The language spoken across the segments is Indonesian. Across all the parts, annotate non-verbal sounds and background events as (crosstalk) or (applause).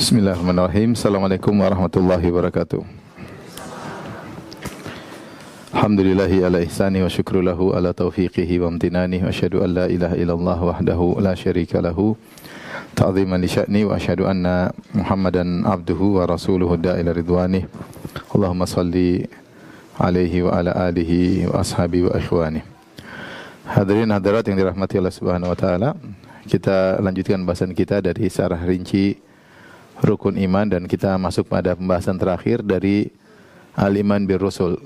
Bismillahirrahmanirrahim. Assalamualaikum warahmatullahi wabarakatuh. Alhamdulillahi ala ihsani wa syukru lahu ala taufiqihi wa amtinani wa asyhadu an la ilaha illallah wahdahu la syarika lahu ta'ziman li sya'ni wa asyhadu anna Muhammadan abduhu wa rasuluhu da'ila ridwanih. Allahumma salli alaihi wa ala alihi wa ashabi wa ikhwani. Hadirin hadirat yang dirahmati Allah Subhanahu wa taala, kita lanjutkan bahasan kita dari sarah rinci rukun iman dan kita masuk pada pembahasan terakhir dari al-iman bir rusul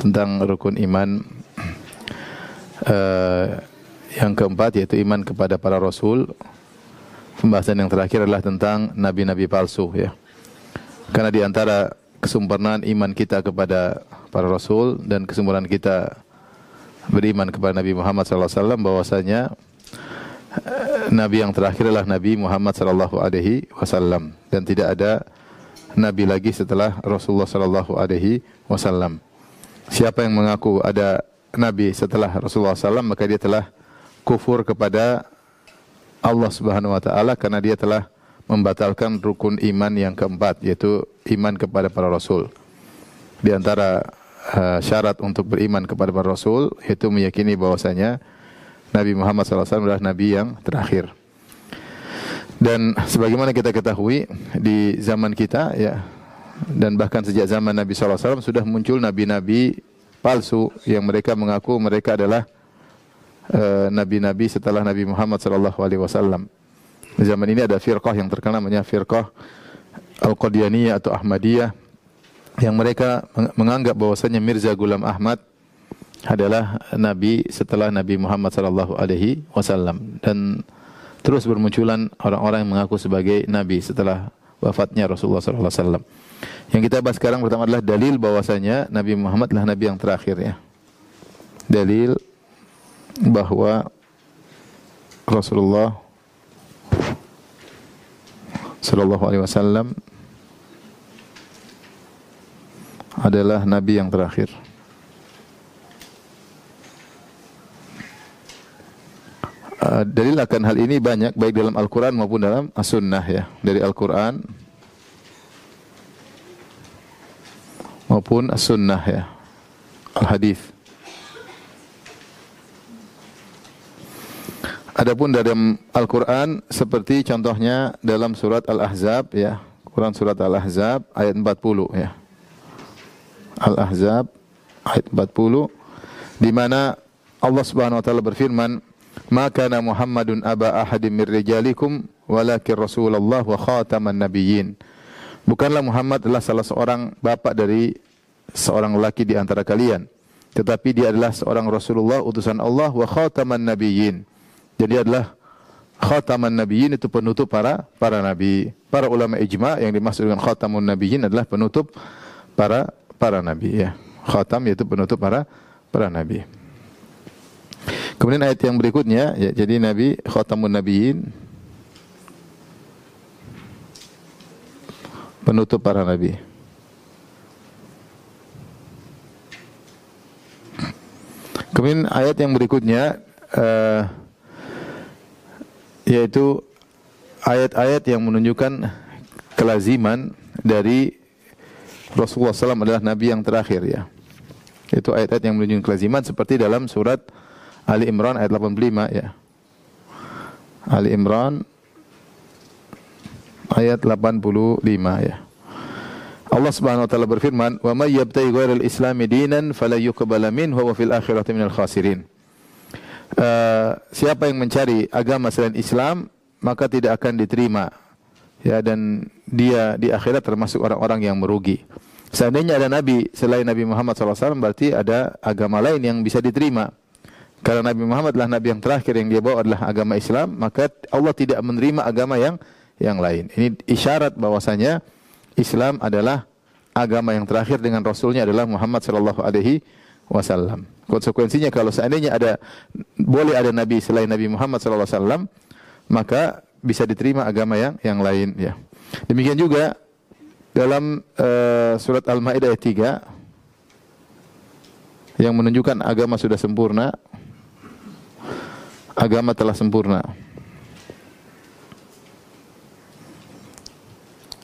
tentang rukun iman uh, (clears throat) yang keempat yaitu iman kepada para rasul. Pembahasan yang terakhir adalah tentang nabi-nabi palsu ya. Karena di antara kesempurnaan iman kita kepada para rasul dan kesempurnaan kita beriman kepada Nabi Muhammad SAW bahwasanya nabi yang terakhir adalah Nabi Muhammad sallallahu alaihi wasallam dan tidak ada nabi lagi setelah Rasulullah sallallahu alaihi wasallam. Siapa yang mengaku ada nabi setelah Rasulullah SAW maka dia telah kufur kepada Allah Subhanahu wa taala karena dia telah membatalkan rukun iman yang keempat yaitu iman kepada para rasul. Di antara uh, syarat untuk beriman kepada para rasul yaitu meyakini bahwasanya Nabi Muhammad SAW adalah nabi yang terakhir. Dan sebagaimana kita ketahui di zaman kita ya dan bahkan sejak zaman Nabi SAW sudah muncul nabi-nabi palsu yang mereka mengaku mereka adalah eh, nabi-nabi uh, setelah Nabi Muhammad SAW. Di zaman ini ada firqah yang terkenal namanya firqah Al-Qadianiyah atau Ahmadiyah yang mereka menganggap bahwasanya Mirza Gulam Ahmad adalah nabi setelah Nabi Muhammad sallallahu alaihi wasallam dan terus bermunculan orang-orang yang mengaku sebagai nabi setelah wafatnya Rasulullah sallallahu alaihi wasallam. Yang kita bahas sekarang pertama adalah dalil bahwasanya Nabi Muhammad adalah nabi yang terakhir ya. Dalil bahwa Rasulullah sallallahu alaihi wasallam adalah nabi yang terakhir. Uh, dalil akan hal ini banyak baik dalam Al-Qur'an maupun dalam As-Sunnah ya. Dari Al-Qur'an maupun as-sunnah ya. Al-hadis. Adapun dalam Al-Qur'an seperti contohnya dalam surat Al-Ahzab ya. Quran surat Al-Ahzab ayat 40 ya. Al-Ahzab ayat 40 di mana Allah Subhanahu wa taala berfirman, "Maka Muhammadun aba ahadim mir rijalikum walakin Rasulullah wa khataman nabiyyin." Bukanlah Muhammad adalah salah seorang bapak dari seorang lelaki di antara kalian, tetapi dia adalah seorang Rasulullah utusan Allah wa khataman nabiyyin. Jadi adalah khataman nabiyyin itu penutup para para nabi. Para ulama ijma yang dimaksud dengan khatamun nabiyyin adalah penutup para para nabi ya. Khatam yaitu penutup para para nabi. Kemudian ayat yang berikutnya ya jadi nabi khatamun nabiyyin penutup para nabi. Kemudian ayat yang berikutnya uh, yaitu ayat-ayat yang menunjukkan kelaziman dari Rasulullah SAW adalah Nabi yang terakhir ya. Itu ayat-ayat yang menunjukkan kelaziman seperti dalam surat Ali Imran ayat 85 ya. Ali Imran ayat 85 ya. Allah Subhanahu wa taala berfirman, "Wa may yabtaghi ghairal islami dinan fala yuqbala minhu wa fil akhirati minal khasirin." Uh, siapa yang mencari agama selain Islam, maka tidak akan diterima. Ya dan dia di akhirat termasuk orang-orang yang merugi. Seandainya ada nabi selain Nabi Muhammad SAW berarti ada agama lain yang bisa diterima. Karena Nabi Muhammad adalah nabi yang terakhir yang dia bawa adalah agama Islam, maka Allah tidak menerima agama yang yang lain. Ini isyarat bahwasanya Islam adalah agama yang terakhir dengan rasulnya adalah Muhammad sallallahu alaihi wasallam. Konsekuensinya kalau seandainya ada boleh ada nabi selain Nabi Muhammad sallallahu alaihi wasallam, maka bisa diterima agama yang yang lain ya. Demikian juga dalam uh, surat Al-Maidah ayat 3 yang menunjukkan agama sudah sempurna, agama telah sempurna.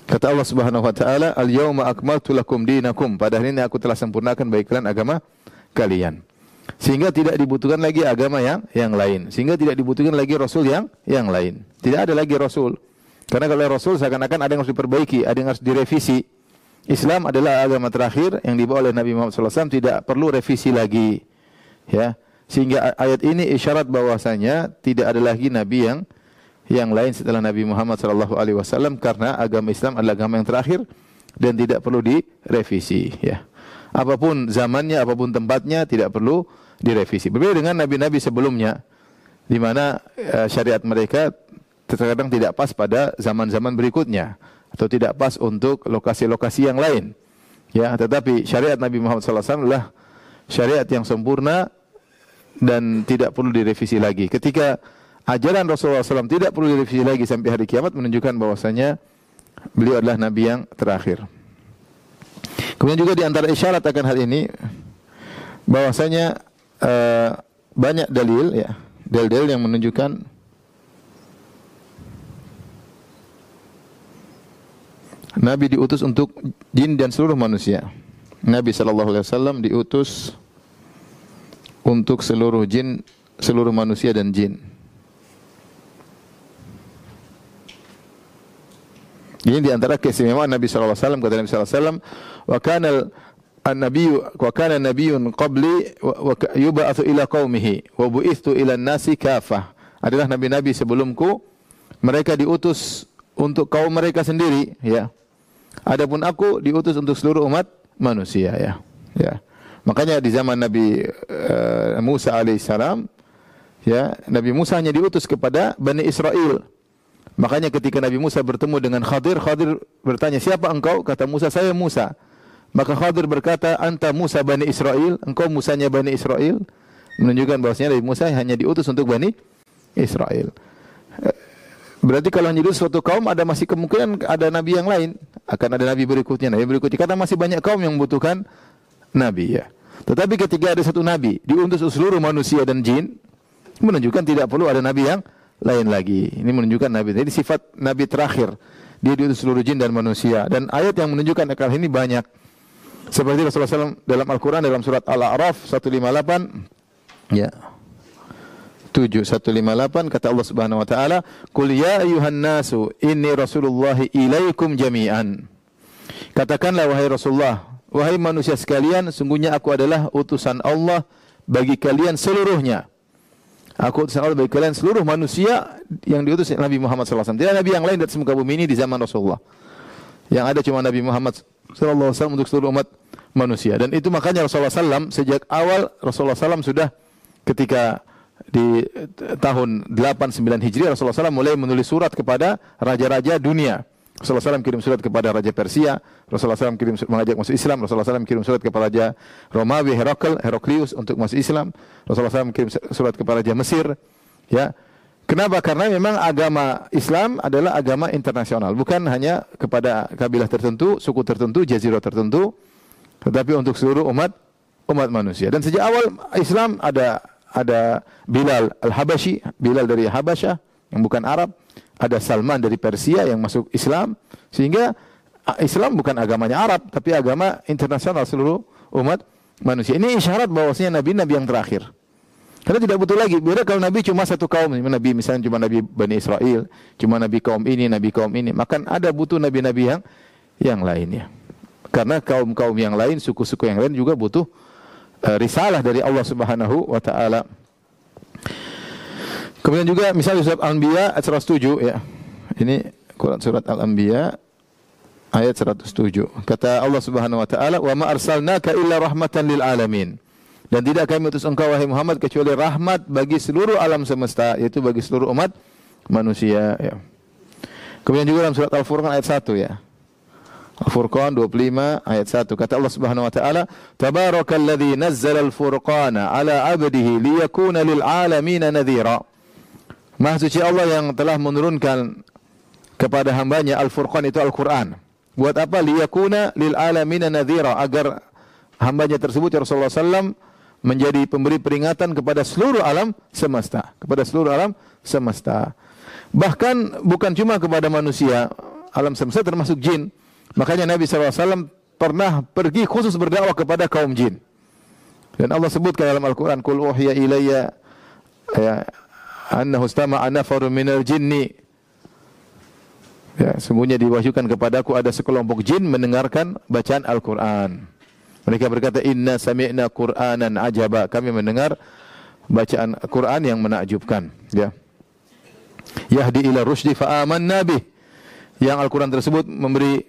Kata Allah Subhanahu wa taala, "Al-yauma akmaltu lakum dinakum." Pada hari ini aku telah sempurnakan bagi kalian agama kalian. Sehingga tidak dibutuhkan lagi agama yang yang lain. Sehingga tidak dibutuhkan lagi rasul yang yang lain. Tidak ada lagi rasul. Karena kalau rasul seakan-akan ada yang harus diperbaiki, ada yang harus direvisi. Islam adalah agama terakhir yang dibawa oleh Nabi Muhammad SAW tidak perlu revisi lagi. Ya. Sehingga ayat ini isyarat bahwasanya tidak ada lagi nabi yang yang lain setelah Nabi Muhammad sallallahu alaihi wasallam karena agama Islam adalah agama yang terakhir dan tidak perlu direvisi ya. Apa pun zamannya, apa pun tempatnya tidak perlu direvisi. Berbeda dengan nabi-nabi sebelumnya di mana uh, syariat mereka terkadang tidak pas pada zaman-zaman berikutnya atau tidak pas untuk lokasi-lokasi yang lain. Ya, tetapi syariat Nabi Muhammad SAW adalah syariat yang sempurna dan tidak perlu direvisi lagi. Ketika ajaran Rasulullah SAW tidak perlu direvisi lagi sampai hari kiamat menunjukkan bahwasanya beliau adalah nabi yang terakhir. Kemudian juga di antara isyarat akan hal ini bahwasanya uh, banyak dalil ya, dalil-dalil yang menunjukkan Nabi diutus untuk jin dan seluruh manusia. Nabi sallallahu alaihi wasallam diutus untuk seluruh jin, seluruh manusia dan jin. Ini di antara keistimewaan Nabi wasallam kata Nabi wasallam, "Wa kana an-nabiy wa kana nabiyyun qabli wa yub'atsu ila qaumihi wa bu'ithu ila an-nasi kafah." Adalah nabi-nabi sebelumku mereka diutus untuk kaum mereka sendiri, ya. Adapun aku diutus untuk seluruh umat manusia, ya. Ya. Makanya di zaman Nabi uh, Musa alaihissalam, ya, Nabi Musa hanya diutus kepada Bani Israel. Makanya ketika Nabi Musa bertemu dengan Khadir, Khadir bertanya, "Siapa engkau?" Kata Musa, "Saya Musa." Maka Khadir berkata, "Anta Musa Bani Israel, engkau Musanya Bani Israel." Menunjukkan bahwasanya Nabi Musa hanya diutus untuk Bani Israel. Berarti kalau hanya suatu kaum ada masih kemungkinan ada nabi yang lain, akan ada nabi berikutnya, nabi berikutnya. Karena masih banyak kaum yang membutuhkan nabi ya. Tetapi ketika ada satu nabi diutus seluruh manusia dan jin, menunjukkan tidak perlu ada nabi yang lain lagi. Ini menunjukkan Nabi. Jadi sifat Nabi terakhir. Dia diutus seluruh jin dan manusia. Dan ayat yang menunjukkan akal ini banyak. Seperti Rasulullah SAW dalam Al-Quran dalam surat Al-A'raf 158. Ya. 7158 kata Allah Subhanahu wa taala, "Qul ya ayuhan nasu inni Rasulullah ilaikum jami'an." Katakanlah wahai Rasulullah, wahai manusia sekalian, sungguhnya aku adalah utusan Allah bagi kalian seluruhnya. Aku utusan Allah bagi kalian seluruh manusia yang diutus Nabi Muhammad SAW. Tidak Nabi yang lain di atas bumi ini di zaman Rasulullah. Yang ada cuma Nabi Muhammad SAW untuk seluruh umat manusia. Dan itu makanya Rasulullah SAW sejak awal Rasulullah SAW sudah ketika di tahun 89 Hijriah Rasulullah SAW mulai menulis surat kepada raja-raja dunia. Rasulullah SAW kirim surat kepada Raja Persia, Rasulullah SAW kirim mengajak masuk Islam, Rasulullah SAW kirim surat kepada Raja Romawi Herakl, Heraklius untuk masuk Islam, Rasulullah SAW kirim surat kepada Raja Mesir. Ya, Kenapa? Karena memang agama Islam adalah agama internasional, bukan hanya kepada kabilah tertentu, suku tertentu, jazirah tertentu, tetapi untuk seluruh umat umat manusia. Dan sejak awal Islam ada ada Bilal Al-Habashi, Bilal dari Habasyah yang bukan Arab, ada Salman dari Persia yang masuk Islam sehingga Islam bukan agamanya Arab tapi agama internasional seluruh umat manusia. Ini isyarat bahwasanya nabi-nabi yang terakhir. Karena tidak butuh lagi. Beda kalau nabi cuma satu kaum, nabi misalnya cuma nabi Bani Israel, cuma nabi kaum ini, nabi kaum ini, maka ada butuh nabi-nabi yang yang lainnya. Karena kaum-kaum yang lain, suku-suku yang lain juga butuh uh, risalah dari Allah Subhanahu wa taala. Kemudian juga misalnya surat Al-Anbiya ayat 107 ya. Ini Quran surat Al-Anbiya ayat 107. Kata Allah Subhanahu wa taala, "Wa ma arsalnaka illa rahmatan lil alamin." Dan tidak kami utus engkau wahai Muhammad kecuali rahmat bagi seluruh alam semesta, yaitu bagi seluruh umat manusia ya. Kemudian juga dalam surat Al-Furqan ayat 1 ya. Al-Furqan 25 ayat 1 kata Allah Subhanahu wa taala tabarakalladzi nazzala al-furqana ala 'abdihi liyakuna lil 'alamin nadhira Maha suci Allah yang telah menurunkan kepada hambanya Al-Furqan itu Al-Quran. Buat apa? Liyakuna lil alamina nadhira. Agar hambanya tersebut ya Rasulullah SAW menjadi pemberi peringatan kepada seluruh alam semesta. Kepada seluruh alam semesta. Bahkan bukan cuma kepada manusia. alam semesta termasuk jin. Makanya Nabi SAW pernah pergi khusus berdakwah kepada kaum jin. Dan Allah sebutkan dalam Al-Quran, Kul uhiya ilayya ya, annahu istama'a nafaru minal jinni. Ya, semuanya diwahyukan kepadaku ada sekelompok jin mendengarkan bacaan Al-Quran. Mereka berkata, Inna sami'na Qur'anan ajaba. Kami mendengar bacaan Quran yang menakjubkan. Ya. Yahdi ila rusdi fa'aman nabi. Yang Al-Quran tersebut memberi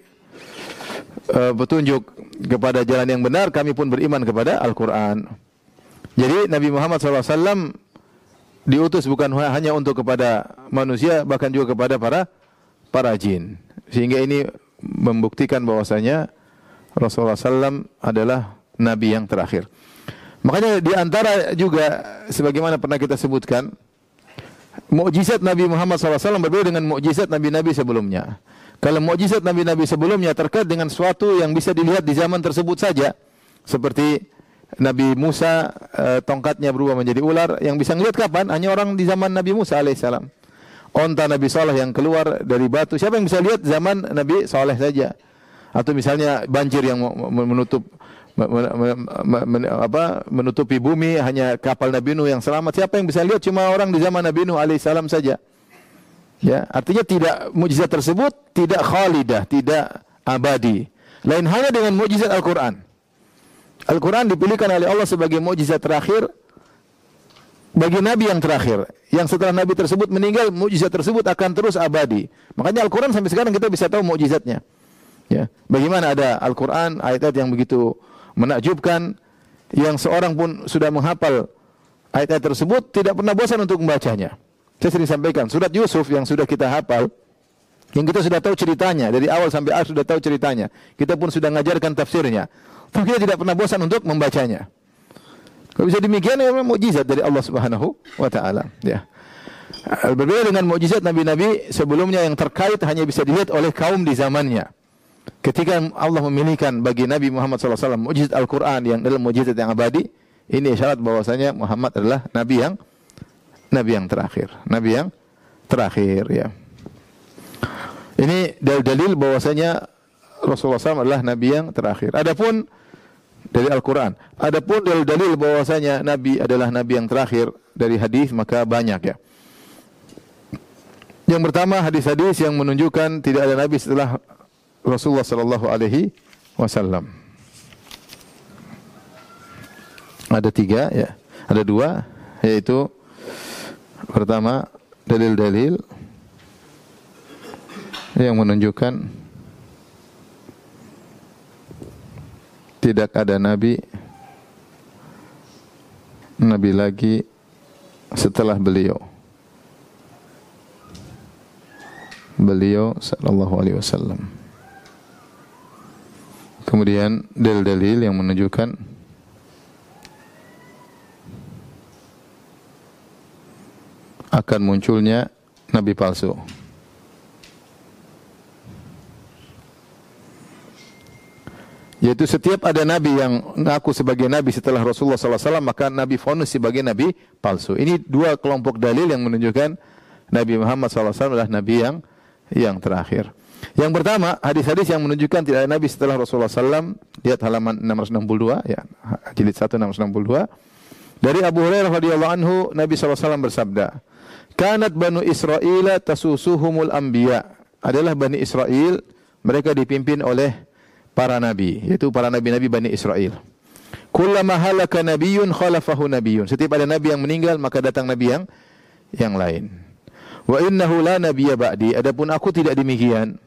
uh, petunjuk kepada jalan yang benar, kami pun beriman kepada Al-Quran. Jadi Nabi Muhammad SAW diutus bukan hanya untuk kepada manusia, bahkan juga kepada para para jin. Sehingga ini membuktikan bahwasanya Rasulullah SAW adalah Nabi yang terakhir. Makanya di antara juga sebagaimana pernah kita sebutkan, mukjizat Nabi Muhammad SAW berbeda dengan mukjizat Nabi-Nabi sebelumnya. Kalau mukjizat Nabi-Nabi sebelumnya terkait dengan suatu yang bisa dilihat di zaman tersebut saja, seperti Nabi Musa eh, tongkatnya berubah menjadi ular, yang bisa melihat kapan? Hanya orang di zaman Nabi Musa alaihissalam. Onta Nabi Saleh yang keluar dari batu, siapa yang bisa lihat zaman Nabi Saleh saja? Atau misalnya banjir yang menutup apa, menutupi bumi hanya kapal Nabi Nuh yang selamat. Siapa yang bisa lihat? Cuma orang di zaman Nabi Nuh alaihissalam saja. Ya, artinya tidak mukjizat tersebut tidak khalidah, tidak abadi. Lain halnya dengan mukjizat Al-Qur'an. Al-Qur'an dipilihkan oleh Allah sebagai mukjizat terakhir bagi nabi yang terakhir. Yang setelah nabi tersebut meninggal, mukjizat tersebut akan terus abadi. Makanya Al-Qur'an sampai sekarang kita bisa tahu mukjizatnya. Ya. Bagaimana ada Al-Qur'an ayat-ayat yang begitu menakjubkan yang seorang pun sudah menghafal ayat-ayat tersebut tidak pernah bosan untuk membacanya. Saya sering sampaikan, surat Yusuf yang sudah kita hafal, yang kita sudah tahu ceritanya, dari awal sampai akhir sudah tahu ceritanya. Kita pun sudah mengajarkan tafsirnya. Tapi kita tidak pernah bosan untuk membacanya. Kalau bisa demikian, ya memang mukjizat dari Allah Subhanahu wa taala, ya. Berbeda dengan mukjizat nabi-nabi sebelumnya yang terkait hanya bisa dilihat oleh kaum di zamannya. Ketika Allah memilihkan bagi Nabi Muhammad SAW mujizat Al-Quran yang adalah mujizat yang abadi, ini isyarat bahwasanya Muhammad adalah Nabi yang nabi yang terakhir. Nabi yang terakhir ya. Ini dalil-dalil bahwasanya Rasulullah SAW adalah nabi yang terakhir. Adapun dari Al-Qur'an, adapun dalil-dalil bahwasanya nabi adalah nabi yang terakhir dari hadis maka banyak ya. Yang pertama hadis-hadis yang menunjukkan tidak ada nabi setelah Rasulullah sallallahu alaihi wasallam. Ada tiga ya, ada dua yaitu Pertama, dalil-dalil yang menunjukkan tidak ada nabi nabi lagi setelah beliau. Beliau sallallahu alaihi wasallam. Kemudian dalil-dalil yang menunjukkan akan munculnya nabi palsu. Yaitu setiap ada nabi yang mengaku sebagai nabi setelah Rasulullah SAW, maka nabi fonus sebagai nabi palsu. Ini dua kelompok dalil yang menunjukkan Nabi Muhammad SAW adalah nabi yang yang terakhir. Yang pertama, hadis-hadis yang menunjukkan tidak ada nabi setelah Rasulullah SAW. Lihat halaman 662, ya, jilid 1 662. Dari Abu Hurairah radhiyallahu anhu, Nabi SAW bersabda, Kanat Banu Israel tasusuhumul anbiya. Adalah Bani Israel, mereka dipimpin oleh para nabi, yaitu para nabi-nabi Bani Israel. Kullama halaka nabiyyun khalafahu nabiyyun. Setiap ada nabi yang meninggal, maka datang nabi yang yang lain. Wa innahu la nabiyya ba'di. Adapun aku tidak demikian.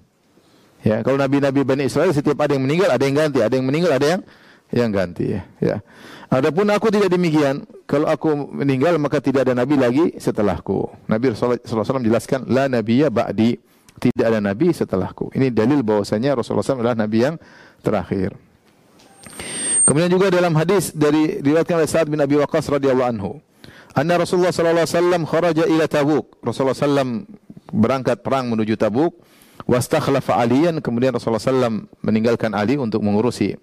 Ya, kalau nabi-nabi Bani Israel setiap ada yang meninggal, ada yang ganti, ada yang meninggal, ada yang yang ganti ya. ya. Adapun aku tidak demikian. Kalau aku meninggal maka tidak ada nabi lagi setelahku. Nabi Rasulullah SAW menjelaskan la nabiyya ba'di. Tidak ada nabi setelahku. Ini dalil bahwasanya Rasulullah SAW adalah nabi yang terakhir. Kemudian juga dalam hadis dari riwayatkan oleh Sa'ad bin Abi Waqqas radhiyallahu anhu. Anna Rasulullah sallallahu alaihi wasallam kharaja ila Tabuk. Rasulullah sallam berangkat perang menuju Tabuk. Wastakhlafa Aliyan kemudian Rasulullah sallam meninggalkan Ali untuk mengurusi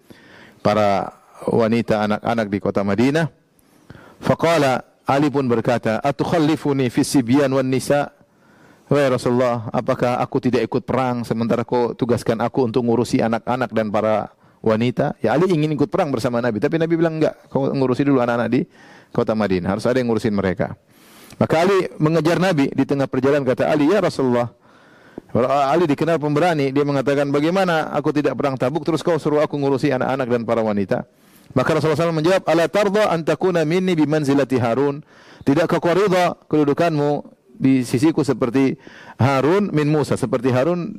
para wanita anak-anak di kota Madinah. Faqala Ali pun berkata, "Atukhallifuni fi sibyan wan nisa?" Wahai Rasulullah, apakah aku tidak ikut perang sementara kau tugaskan aku untuk ngurusi anak-anak dan para wanita? Ya Ali ingin ikut perang bersama Nabi, tapi Nabi bilang enggak, kau ngurusi dulu anak-anak di kota Madinah. Harus ada yang ngurusin mereka. Maka Ali mengejar Nabi di tengah perjalanan kata Ali, "Ya Rasulullah, Ali dikenal pemberani, dia mengatakan, "Bagaimana aku tidak perang Tabuk terus kau suruh aku ngurusi anak-anak dan para wanita?" Maka Rasulullah SAW menjawab, "Ala tarda an takuna minni bi manzilati Harun?" Tidakkah kau ridha kedudukanmu di sisiku seperti Harun min Musa, seperti Harun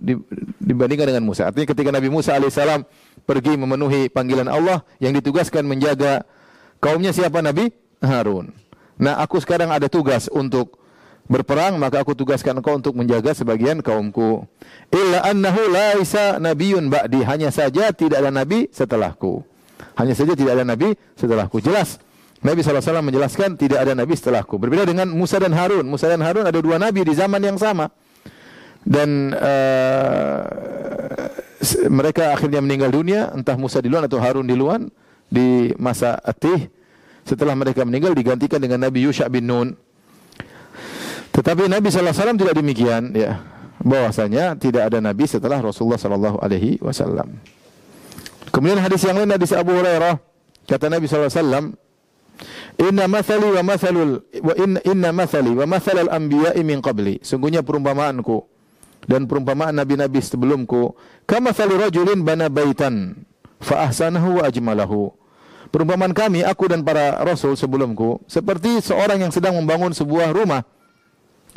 dibandingkan dengan Musa. Artinya ketika Nabi Musa alaihissalam pergi memenuhi panggilan Allah yang ditugaskan menjaga kaumnya siapa Nabi? Harun. Nah, aku sekarang ada tugas untuk berperang, maka aku tugaskan engkau untuk menjaga sebagian kaumku. Illa annahu laisa nabiyyun ba'di, hanya saja tidak ada nabi setelahku. Hanya saja tidak ada nabi setelahku. Jelas Nabi SAW menjelaskan tidak ada nabi setelahku. Berbeda dengan Musa dan Harun. Musa dan Harun ada dua nabi di zaman yang sama. Dan uh, mereka akhirnya meninggal dunia, entah Musa di luar atau Harun di luar di masa Atih. Setelah mereka meninggal digantikan dengan Nabi Yusha bin Nun. Tetapi Nabi SAW tidak demikian, ya. Bahwasanya tidak ada Nabi setelah Rasulullah Sallallahu Alaihi Wasallam. Kemudian hadis yang lain hadis Abu Hurairah kata Nabi SAW Inna mathali wa mathalul wa inna, inna mathali wa mathalal anbiya'i min qabli. Sungguhnya perumpamaanku dan perumpamaan nabi-nabi sebelumku kama thali rajulin bana baitan fa ahsanahu wa ajmalahu. Perumpamaan kami aku dan para rasul sebelumku seperti seorang yang sedang membangun sebuah rumah.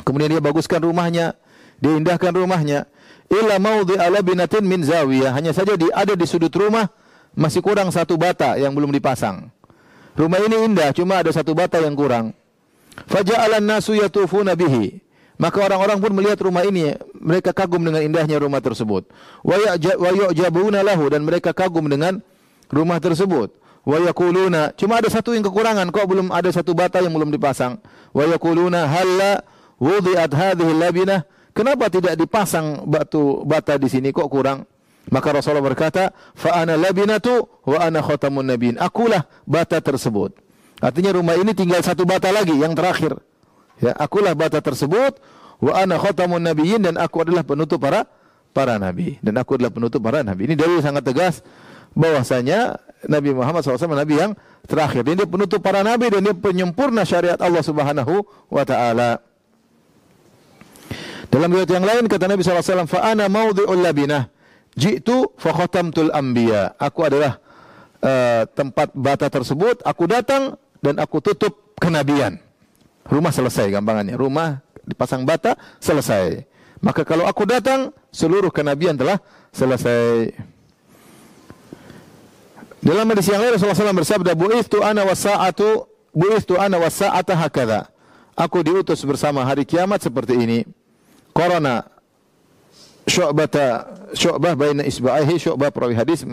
Kemudian dia baguskan rumahnya, dia indahkan rumahnya. Illa maudhi ala binatin min zawiyah. Hanya saja di, ada di sudut rumah masih kurang satu bata yang belum dipasang. Rumah ini indah, cuma ada satu bata yang kurang. Faja'alan nasu yatufuna bihi. Maka orang-orang pun melihat rumah ini, mereka kagum dengan indahnya rumah tersebut. Wa yu'jabuna lahu dan mereka kagum dengan rumah tersebut. Wa yaquluna, cuma ada satu yang kekurangan, kok belum ada satu bata yang belum dipasang. Wa yaquluna halla wudi'at hadhihi labinah. Kenapa tidak dipasang batu bata di sini kok kurang? Maka Rasulullah berkata, "Fa ana labinatu wa ana khatamun nabiyyin." Akulah bata tersebut. Artinya rumah ini tinggal satu bata lagi yang terakhir. Ya, akulah bata tersebut wa ana khatamun nabiyyin dan aku adalah penutup para para nabi dan aku adalah penutup para nabi. Ini dalil sangat tegas bahwasanya Nabi Muhammad SAW Nabi yang terakhir. Dan dia penutup para nabi dan dia penyempurna syariat Allah Subhanahu wa taala. Dalam riwayat yang lain kata Nabi SAW, "Fa ana maudhi'ul labinah." Jitu fa khatamtul anbiya. Aku adalah uh, tempat bata tersebut, aku datang dan aku tutup kenabian. Rumah selesai gampangannya. Rumah dipasang bata selesai. Maka kalau aku datang, seluruh kenabian telah selesai. Dalam hadis yang lain Rasulullah SAW bersabda, "Bu'ithu ana wasa'atu, bu'ithu ana wasa'ata hakadha." Aku diutus bersama hari kiamat seperti ini. Corona syu'bata syu'bah baina isba'ihi syu'bah perawi hadis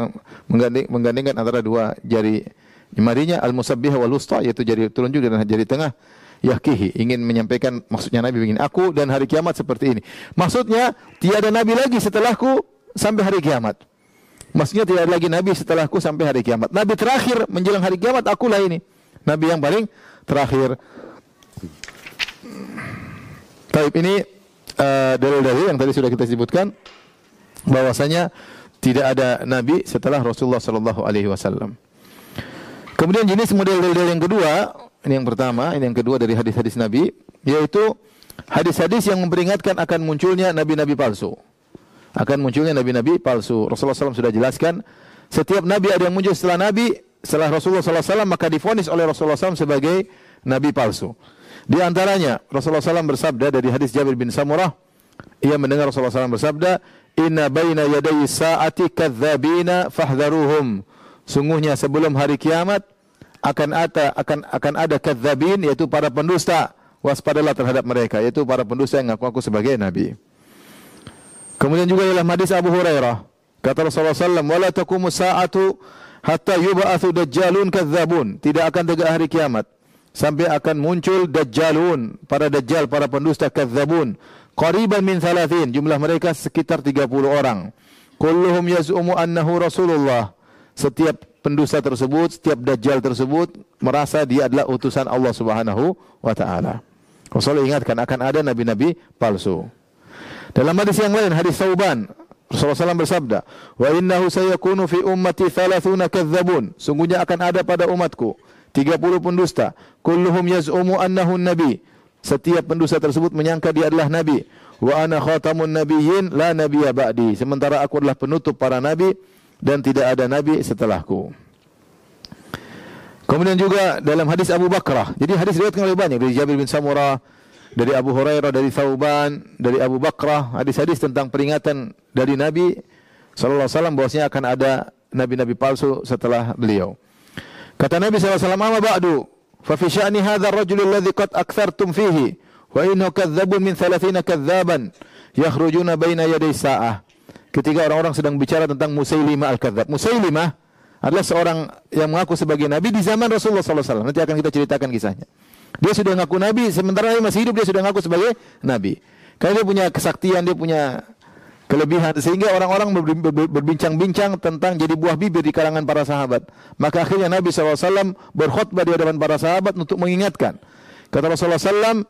mengganding, menggandingkan antara dua jari jemarinya al-musabbih wal wusta yaitu jari telunjuk dan jari tengah yakihi ingin menyampaikan maksudnya Nabi ingin aku dan hari kiamat seperti ini. Maksudnya tiada nabi lagi setelahku sampai hari kiamat. Maksudnya tidak ada lagi nabi setelahku sampai hari kiamat. Nabi terakhir menjelang hari kiamat akulah ini. Nabi yang paling terakhir. Taib ini Eh, dalil-dalil uh, yang tadi sudah kita sebutkan bahwasanya tidak ada nabi setelah Rasulullah sallallahu alaihi wasallam. Kemudian jenis model dalil yang kedua, ini yang pertama, ini yang kedua dari hadis-hadis Nabi, yaitu hadis-hadis yang memperingatkan akan munculnya nabi-nabi palsu. Akan munculnya nabi-nabi palsu. Rasulullah SAW sudah jelaskan, setiap nabi ada yang muncul setelah nabi, setelah Rasulullah SAW maka difonis oleh Rasulullah SAW sebagai nabi palsu. Di antaranya Rasulullah SAW bersabda dari hadis Jabir bin Samurah, ia mendengar Rasulullah SAW bersabda, Inna baina yadayi sa'ati kadzabina fahdharuhum. Sungguhnya sebelum hari kiamat akan ada akan akan ada kadzabin yaitu para pendusta. Waspadalah terhadap mereka yaitu para pendusta yang ngaku-ngaku sebagai nabi. Kemudian juga dalam hadis Abu Hurairah kata Rasulullah SAW, "Wala taqumu sa'atu hatta yub'atsu dajjalun kadzabun." Tidak akan tegak hari kiamat sampai akan muncul dajjalun, para dajjal, para pendusta kadzabun. Qariban min thalathin, jumlah mereka sekitar 30 orang. Kulluhum yaz'umu annahu Rasulullah. Setiap pendusta tersebut, setiap dajjal tersebut merasa dia adalah utusan Allah Subhanahu wa taala. Rasulullah ingatkan akan ada nabi-nabi palsu. Dalam hadis yang lain, hadis Sauban, Rasulullah SAW bersabda, "Wa innahu sayakunu fi ummati thalathuna kadzabun." Sungguhnya akan ada pada umatku 30 pendusta. Kulluhum yaz'umu annahu nabi. Setiap pendusta tersebut menyangka dia adalah nabi. Wa ana khatamun nabiyyin la nabiyya ba'di. Sementara aku adalah penutup para nabi dan tidak ada nabi setelahku. Kemudian juga dalam hadis Abu Bakrah. Jadi hadis riwayatkan oleh banyak dari Jabir bin Samurah, dari Abu Hurairah, dari Thauban, dari Abu Bakrah, hadis-hadis tentang peringatan dari Nabi sallallahu alaihi wasallam bahwasanya akan ada nabi-nabi palsu setelah beliau. Kata Nabi wasallam, "Amma ba'du, fa fi sya'ni hadzal rajul alladhi qad aktsartum fihi wa innahu kadzdzabun min 30 kadzdzaban yakhrujuna baina yaday sa'ah." Ketika orang-orang sedang bicara tentang Musailimah al-Kadzdzab. Musailimah adalah seorang yang mengaku sebagai nabi di zaman Rasulullah SAW. Nanti akan kita ceritakan kisahnya. Dia sudah mengaku nabi, sementara dia masih hidup dia sudah mengaku sebagai nabi. Karena dia punya kesaktian, dia punya kelebihan sehingga orang-orang berbincang-bincang tentang jadi buah bibir di kalangan para sahabat. Maka akhirnya Nabi SAW berkhutbah di hadapan para sahabat untuk mengingatkan. Kata Rasulullah SAW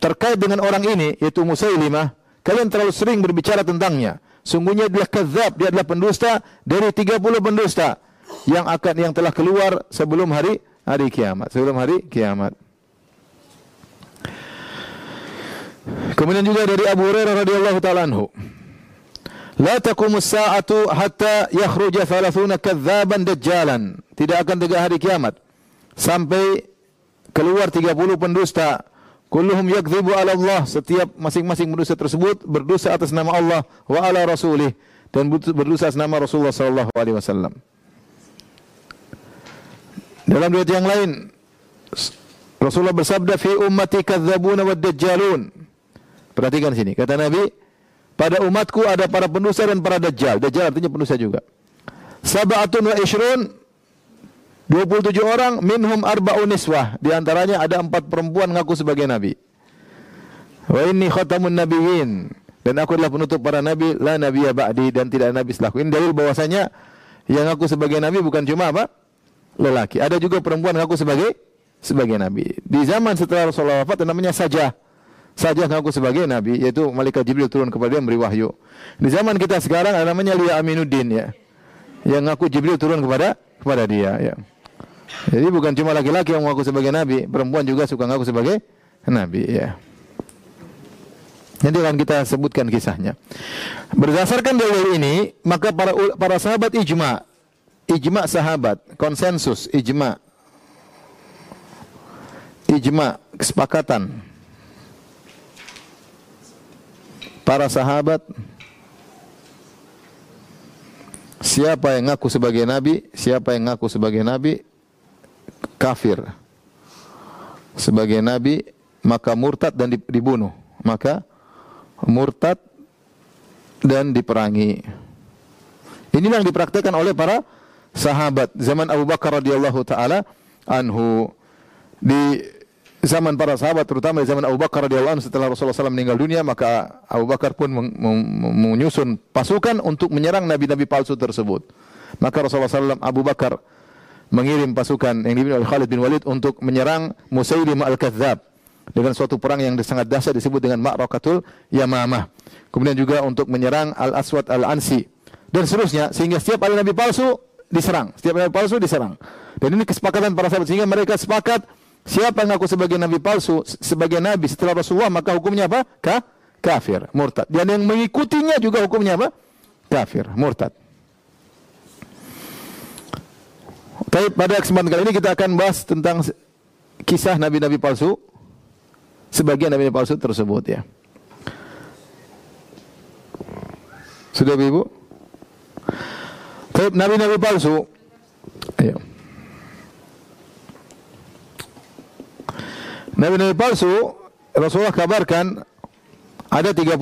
terkait dengan orang ini yaitu Musailimah, kalian terlalu sering berbicara tentangnya. Sungguhnya dia kezab, dia adalah pendusta dari 30 pendusta yang akan yang telah keluar sebelum hari hari kiamat, sebelum hari kiamat. Kemudian juga dari Abu Hurairah radhiyallahu taala anhu. La taqumus sa'atu hatta yakhruja 30 kadzaban dajjalan. Tidak akan tegak hari kiamat sampai keluar 30 pendusta. Kulluhum yakdzibu ala Allah. Setiap masing-masing pendusta tersebut berdosa atas nama Allah wa ala rasulih dan berdosa atas nama Rasulullah sallallahu alaihi wasallam. Dalam riwayat yang lain Rasulullah bersabda fi ummati kadzabuna wad dajjalun. Perhatikan sini, kata Nabi, pada umatku ada para pendusta dan para dajjal. Dajjal artinya pendusta juga. Sab'atun wa ishrun 27 orang minhum arba'un niswah. Di antaranya ada empat perempuan ngaku sebagai nabi. Wa inni khatamun nabiyyin. Dan aku adalah penutup para nabi, la nabiyya ba'di dan tidak ada nabi setelahku. Ini dalil bahwasanya yang ngaku sebagai nabi bukan cuma apa? lelaki. Ada juga perempuan ngaku sebagai sebagai nabi. Di zaman setelah Rasulullah wafat namanya saja saja ngaku sebagai nabi yaitu malaikat Jibril turun kepada dia memberi wahyu. Di zaman kita sekarang ada namanya Lia Aminuddin ya. Yang ngaku Jibril turun kepada kepada dia ya. Jadi bukan cuma laki-laki yang mengaku sebagai nabi, perempuan juga suka ngaku sebagai nabi ya. Nanti akan kita sebutkan kisahnya. Berdasarkan dalil ini, maka para para sahabat ijma ijma sahabat, konsensus, ijma. Ijma, kesepakatan. Para sahabat Siapa yang ngaku sebagai nabi, siapa yang ngaku sebagai nabi kafir. Sebagai nabi maka murtad dan dibunuh. Maka murtad dan diperangi. Ini yang dipraktikkan oleh para sahabat zaman Abu Bakar radhiyallahu taala anhu di zaman para sahabat terutama zaman Abu Bakar radhiyallahu anhu setelah Rasulullah SAW meninggal dunia maka Abu Bakar pun menyusun pasukan untuk menyerang nabi-nabi palsu tersebut. Maka Rasulullah SAW Abu Bakar mengirim pasukan yang dipimpin oleh Khalid bin Walid untuk menyerang Musailimah al-Kadzab dengan suatu perang yang sangat dahsyat disebut dengan Ma'rakatul Yamamah. Kemudian juga untuk menyerang Al-Aswad Al-Ansi dan seterusnya sehingga setiap ada nabi palsu diserang. Setiap nabi palsu diserang. Dan ini kesepakatan para sahabat sehingga mereka sepakat siapa yang ngaku sebagai nabi palsu sebagai nabi setelah Rasulullah maka hukumnya apa? Ka kafir, murtad. Dan yang mengikutinya juga hukumnya apa? Kafir, murtad. Tapi pada kesempatan kali ini kita akan bahas tentang kisah nabi-nabi palsu sebagian nabi-nabi palsu tersebut ya. Sudah Ibu? nabi-nabi palsu. Ayo. Nabi-nabi palsu Rasulullah kabarkan ada 30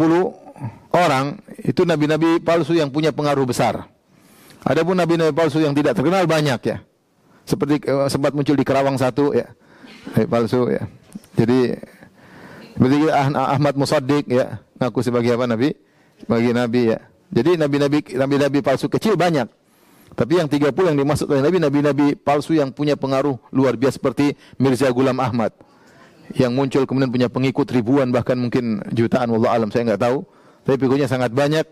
orang itu nabi-nabi palsu yang punya pengaruh besar. Adapun nabi-nabi palsu yang tidak terkenal banyak ya. Seperti uh, sempat muncul di Kerawang satu ya. Nabi palsu ya. Jadi seperti ah, Ahmad Musaddiq ya, ngaku sebagai apa nabi? Sebagai nabi ya. Jadi nabi-nabi nabi-nabi palsu kecil banyak. Tapi yang 30 yang dimaksud oleh Nabi, Nabi-Nabi palsu yang punya pengaruh luar biasa seperti Mirza Gulam Ahmad. Yang muncul kemudian punya pengikut ribuan bahkan mungkin jutaan, Allah alam saya nggak tahu. tapi pengikutnya sangat banyak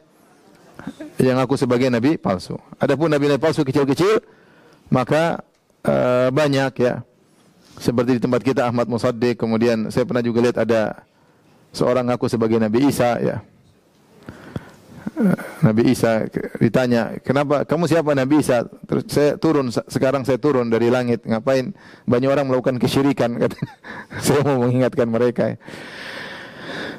yang aku sebagai nabi palsu. Adapun nabi-nabi palsu kecil-kecil maka uh, banyak ya. Seperti di tempat kita Ahmad Musaddiq, kemudian saya pernah juga lihat ada seorang aku sebagai Nabi Isa ya. Nabi Isa ditanya, "Kenapa? Kamu siapa Nabi Isa?" Terus saya turun sekarang saya turun dari langit. Ngapain? Banyak orang melakukan kesyirikan (laughs) saya mau mengingatkan mereka.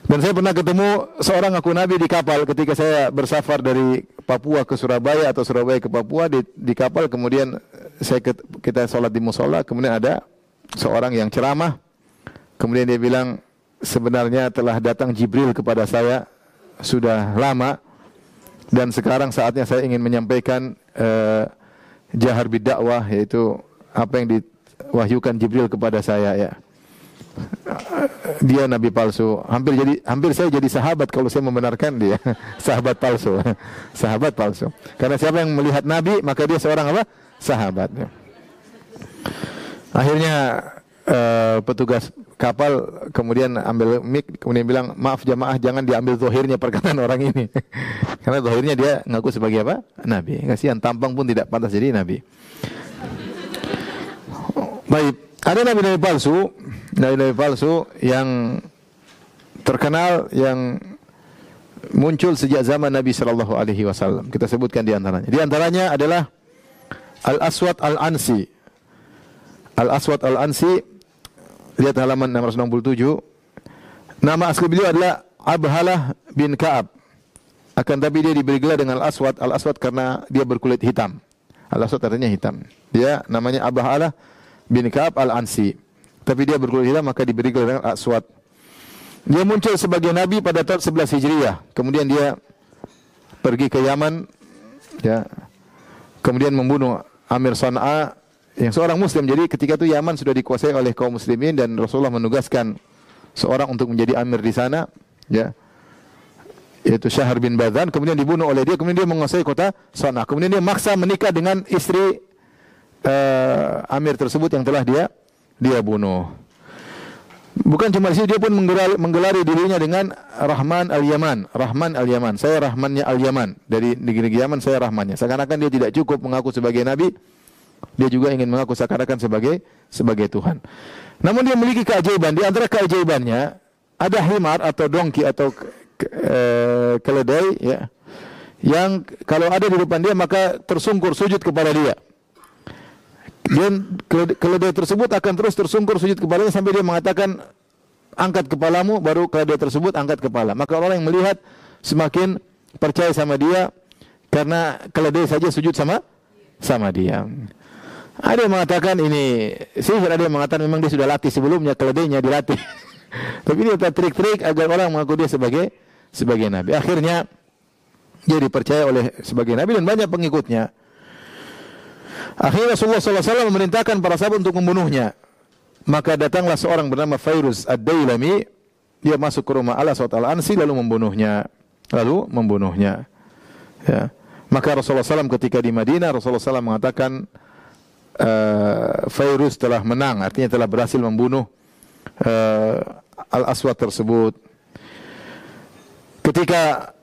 Dan saya pernah ketemu seorang aku Nabi di kapal ketika saya bersafar dari Papua ke Surabaya atau Surabaya ke Papua di, di kapal. Kemudian saya kita sholat di musola. Kemudian ada seorang yang ceramah. Kemudian dia bilang sebenarnya telah datang Jibril kepada saya. Sudah lama dan sekarang saatnya saya ingin menyampaikan uh, jahar bidakwah yaitu apa yang diwahyukan Jibril kepada saya ya. Dia nabi palsu. Hampir jadi hampir saya jadi sahabat kalau saya membenarkan dia. (laughs) sahabat palsu. (laughs) sahabat palsu. Karena siapa yang melihat nabi maka dia seorang apa? sahabat. Ya. Akhirnya uh, petugas kapal kemudian ambil mic kemudian bilang maaf jamaah jangan diambil zahirnya (laughs) perkataan orang ini (laughs) karena zahirnya dia ngaku sebagai apa nabi kasihan tampang pun tidak pantas jadi nabi baik ada nabi-nabi palsu nabi-nabi palsu yang terkenal yang muncul sejak zaman Nabi Shallallahu Alaihi Wasallam. Kita sebutkan di antaranya. Di antaranya adalah Al Aswad Al Ansi. Al Aswad Al Ansi Lihat halaman 667. Nama asli beliau adalah Abhalah bin Ka'ab. Akan tapi dia diberi gelar dengan Al-Aswad. Al-Aswad karena dia berkulit hitam. Al-Aswad artinya hitam. Dia namanya Abhalah bin Ka'ab Al-Ansi. Tapi dia berkulit hitam maka diberi gelar dengan Al-Aswad. Dia muncul sebagai nabi pada tahun 11 Hijriah. Kemudian dia pergi ke Yaman ya. Kemudian membunuh Amir Sana'a yang seorang muslim. Jadi ketika itu Yaman sudah dikuasai oleh kaum muslimin dan Rasulullah menugaskan seorang untuk menjadi amir di sana, ya. Yaitu Syahar bin Badan, kemudian dibunuh oleh dia, kemudian dia menguasai kota Sana. Kemudian dia maksa menikah dengan istri uh, amir tersebut yang telah dia dia bunuh. Bukan cuma itu, dia pun menggelari, menggelari dirinya dengan Rahman al-Yaman. Rahman al-Yaman. Saya Rahmannya al-Yaman. Dari negeri Yaman, saya Rahmannya. Seakan-akan dia tidak cukup mengaku sebagai Nabi, dia juga ingin mengaku seakan-akan sebagai sebagai Tuhan. Namun dia memiliki keajaiban. Di antara keajaibannya ada himar atau dongki atau ke, e, keledai ya yang kalau ada di depan dia maka tersungkur sujud kepada dia. Dan keledai tersebut akan terus tersungkur sujud kepadanya sampai dia mengatakan angkat kepalamu baru keledai tersebut angkat kepala. Maka orang yang melihat semakin percaya sama dia karena keledai saja sujud sama sama dia. Ada yang mengatakan ini sihir, ada yang mengatakan memang dia sudah latih sebelumnya keledainya dilatih. (laughs) Tapi ini trik-trik agar orang mengaku dia sebagai sebagai nabi. Akhirnya dia dipercaya oleh sebagai nabi dan banyak pengikutnya. Akhirnya Rasulullah SAW memerintahkan para sahabat untuk membunuhnya. Maka datanglah seorang bernama Fairuz Ad-Dailami. Dia masuk ke rumah Allah SWT Ansi lalu membunuhnya. Lalu membunuhnya. Ya. Maka Rasulullah SAW ketika di Madinah, Rasulullah SAW mengatakan, uh, telah menang, artinya telah berhasil membunuh uh, Al-Aswad tersebut. Ketika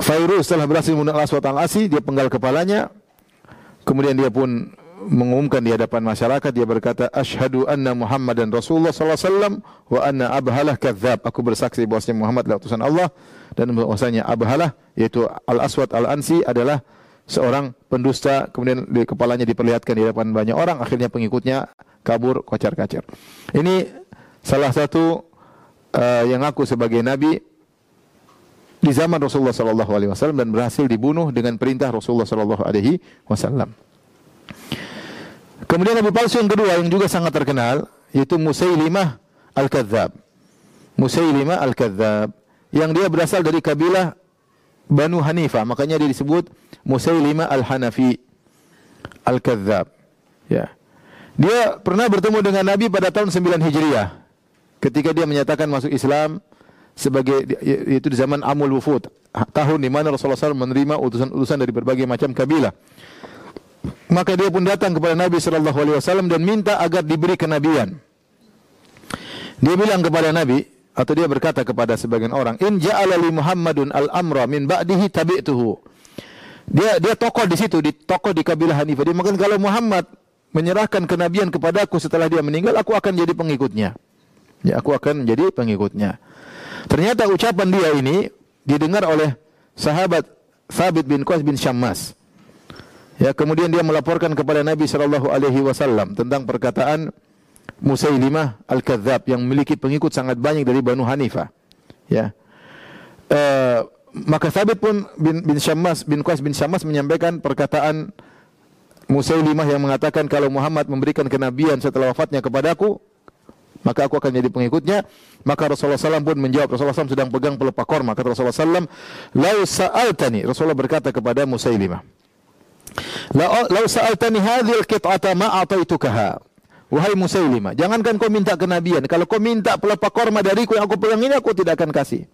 Fairuz telah berhasil membunuh Al-Aswad Al-Asi, dia penggal kepalanya, kemudian dia pun mengumumkan di hadapan masyarakat dia berkata asyhadu anna Muhammadan Rasulullah sallallahu alaihi wasallam wa anna Abhalah kadzab aku bersaksi bahwasanya Muhammad adalah utusan Allah dan bahwasanya Abhalah yaitu Al Aswad Al Ansi adalah seorang pendusta kemudian di kepalanya diperlihatkan di depan banyak orang akhirnya pengikutnya kabur kocar-kacir. Ini salah satu uh, yang aku sebagai nabi di zaman Rasulullah sallallahu alaihi wasallam dan berhasil dibunuh dengan perintah Rasulullah sallallahu alaihi wasallam. Kemudian nabi palsu yang kedua yang juga sangat terkenal yaitu Musailimah al-Kadzab. Musailimah al-Kadzab yang dia berasal dari kabilah Banu Hanifah, makanya dia disebut Musailimah Al-Hanafi Al-Kadzab. Ya. Dia pernah bertemu dengan Nabi pada tahun 9 Hijriah. Ketika dia menyatakan masuk Islam sebagai itu di zaman Amul Wufud, tahun di mana Rasulullah SAW menerima utusan-utusan dari berbagai macam kabilah. Maka dia pun datang kepada Nabi sallallahu alaihi wasallam dan minta agar diberi kenabian. Dia bilang kepada Nabi, atau dia berkata kepada sebagian orang, "In ja'ala li Muhammadun al-amra min ba'dihi tabi'tuhu." Dia dia tokoh di situ, di tokoh di kabilah Hanifah. Dia kalau Muhammad menyerahkan kenabian kepadaku setelah dia meninggal, aku akan jadi pengikutnya. Ya, aku akan menjadi pengikutnya. Ternyata ucapan dia ini didengar oleh sahabat Thabit bin Qais bin Syammas. Ya, kemudian dia melaporkan kepada Nabi sallallahu alaihi wasallam tentang perkataan Musailimah al-Kadzab yang memiliki pengikut sangat banyak dari Banu Hanifah. Ya. Uh, maka Thabit pun bin, bin Syammas bin Qais bin Syammas menyampaikan perkataan Musailimah yang mengatakan kalau Muhammad memberikan kenabian setelah wafatnya kepadaku, maka aku akan jadi pengikutnya. Maka Rasulullah SAW pun menjawab, Rasulullah SAW sedang pegang pelepah korma. Kata Rasulullah SAW, Lau sa'altani, Rasulullah berkata kepada Musailimah, Lau sa'altani hadhil kit'ata ma'ataitukaha. Wahai Musailimah, jangankan kau minta kenabian, kalau kau minta pelepah korma dariku yang aku pegang ini, aku tidak akan kasih.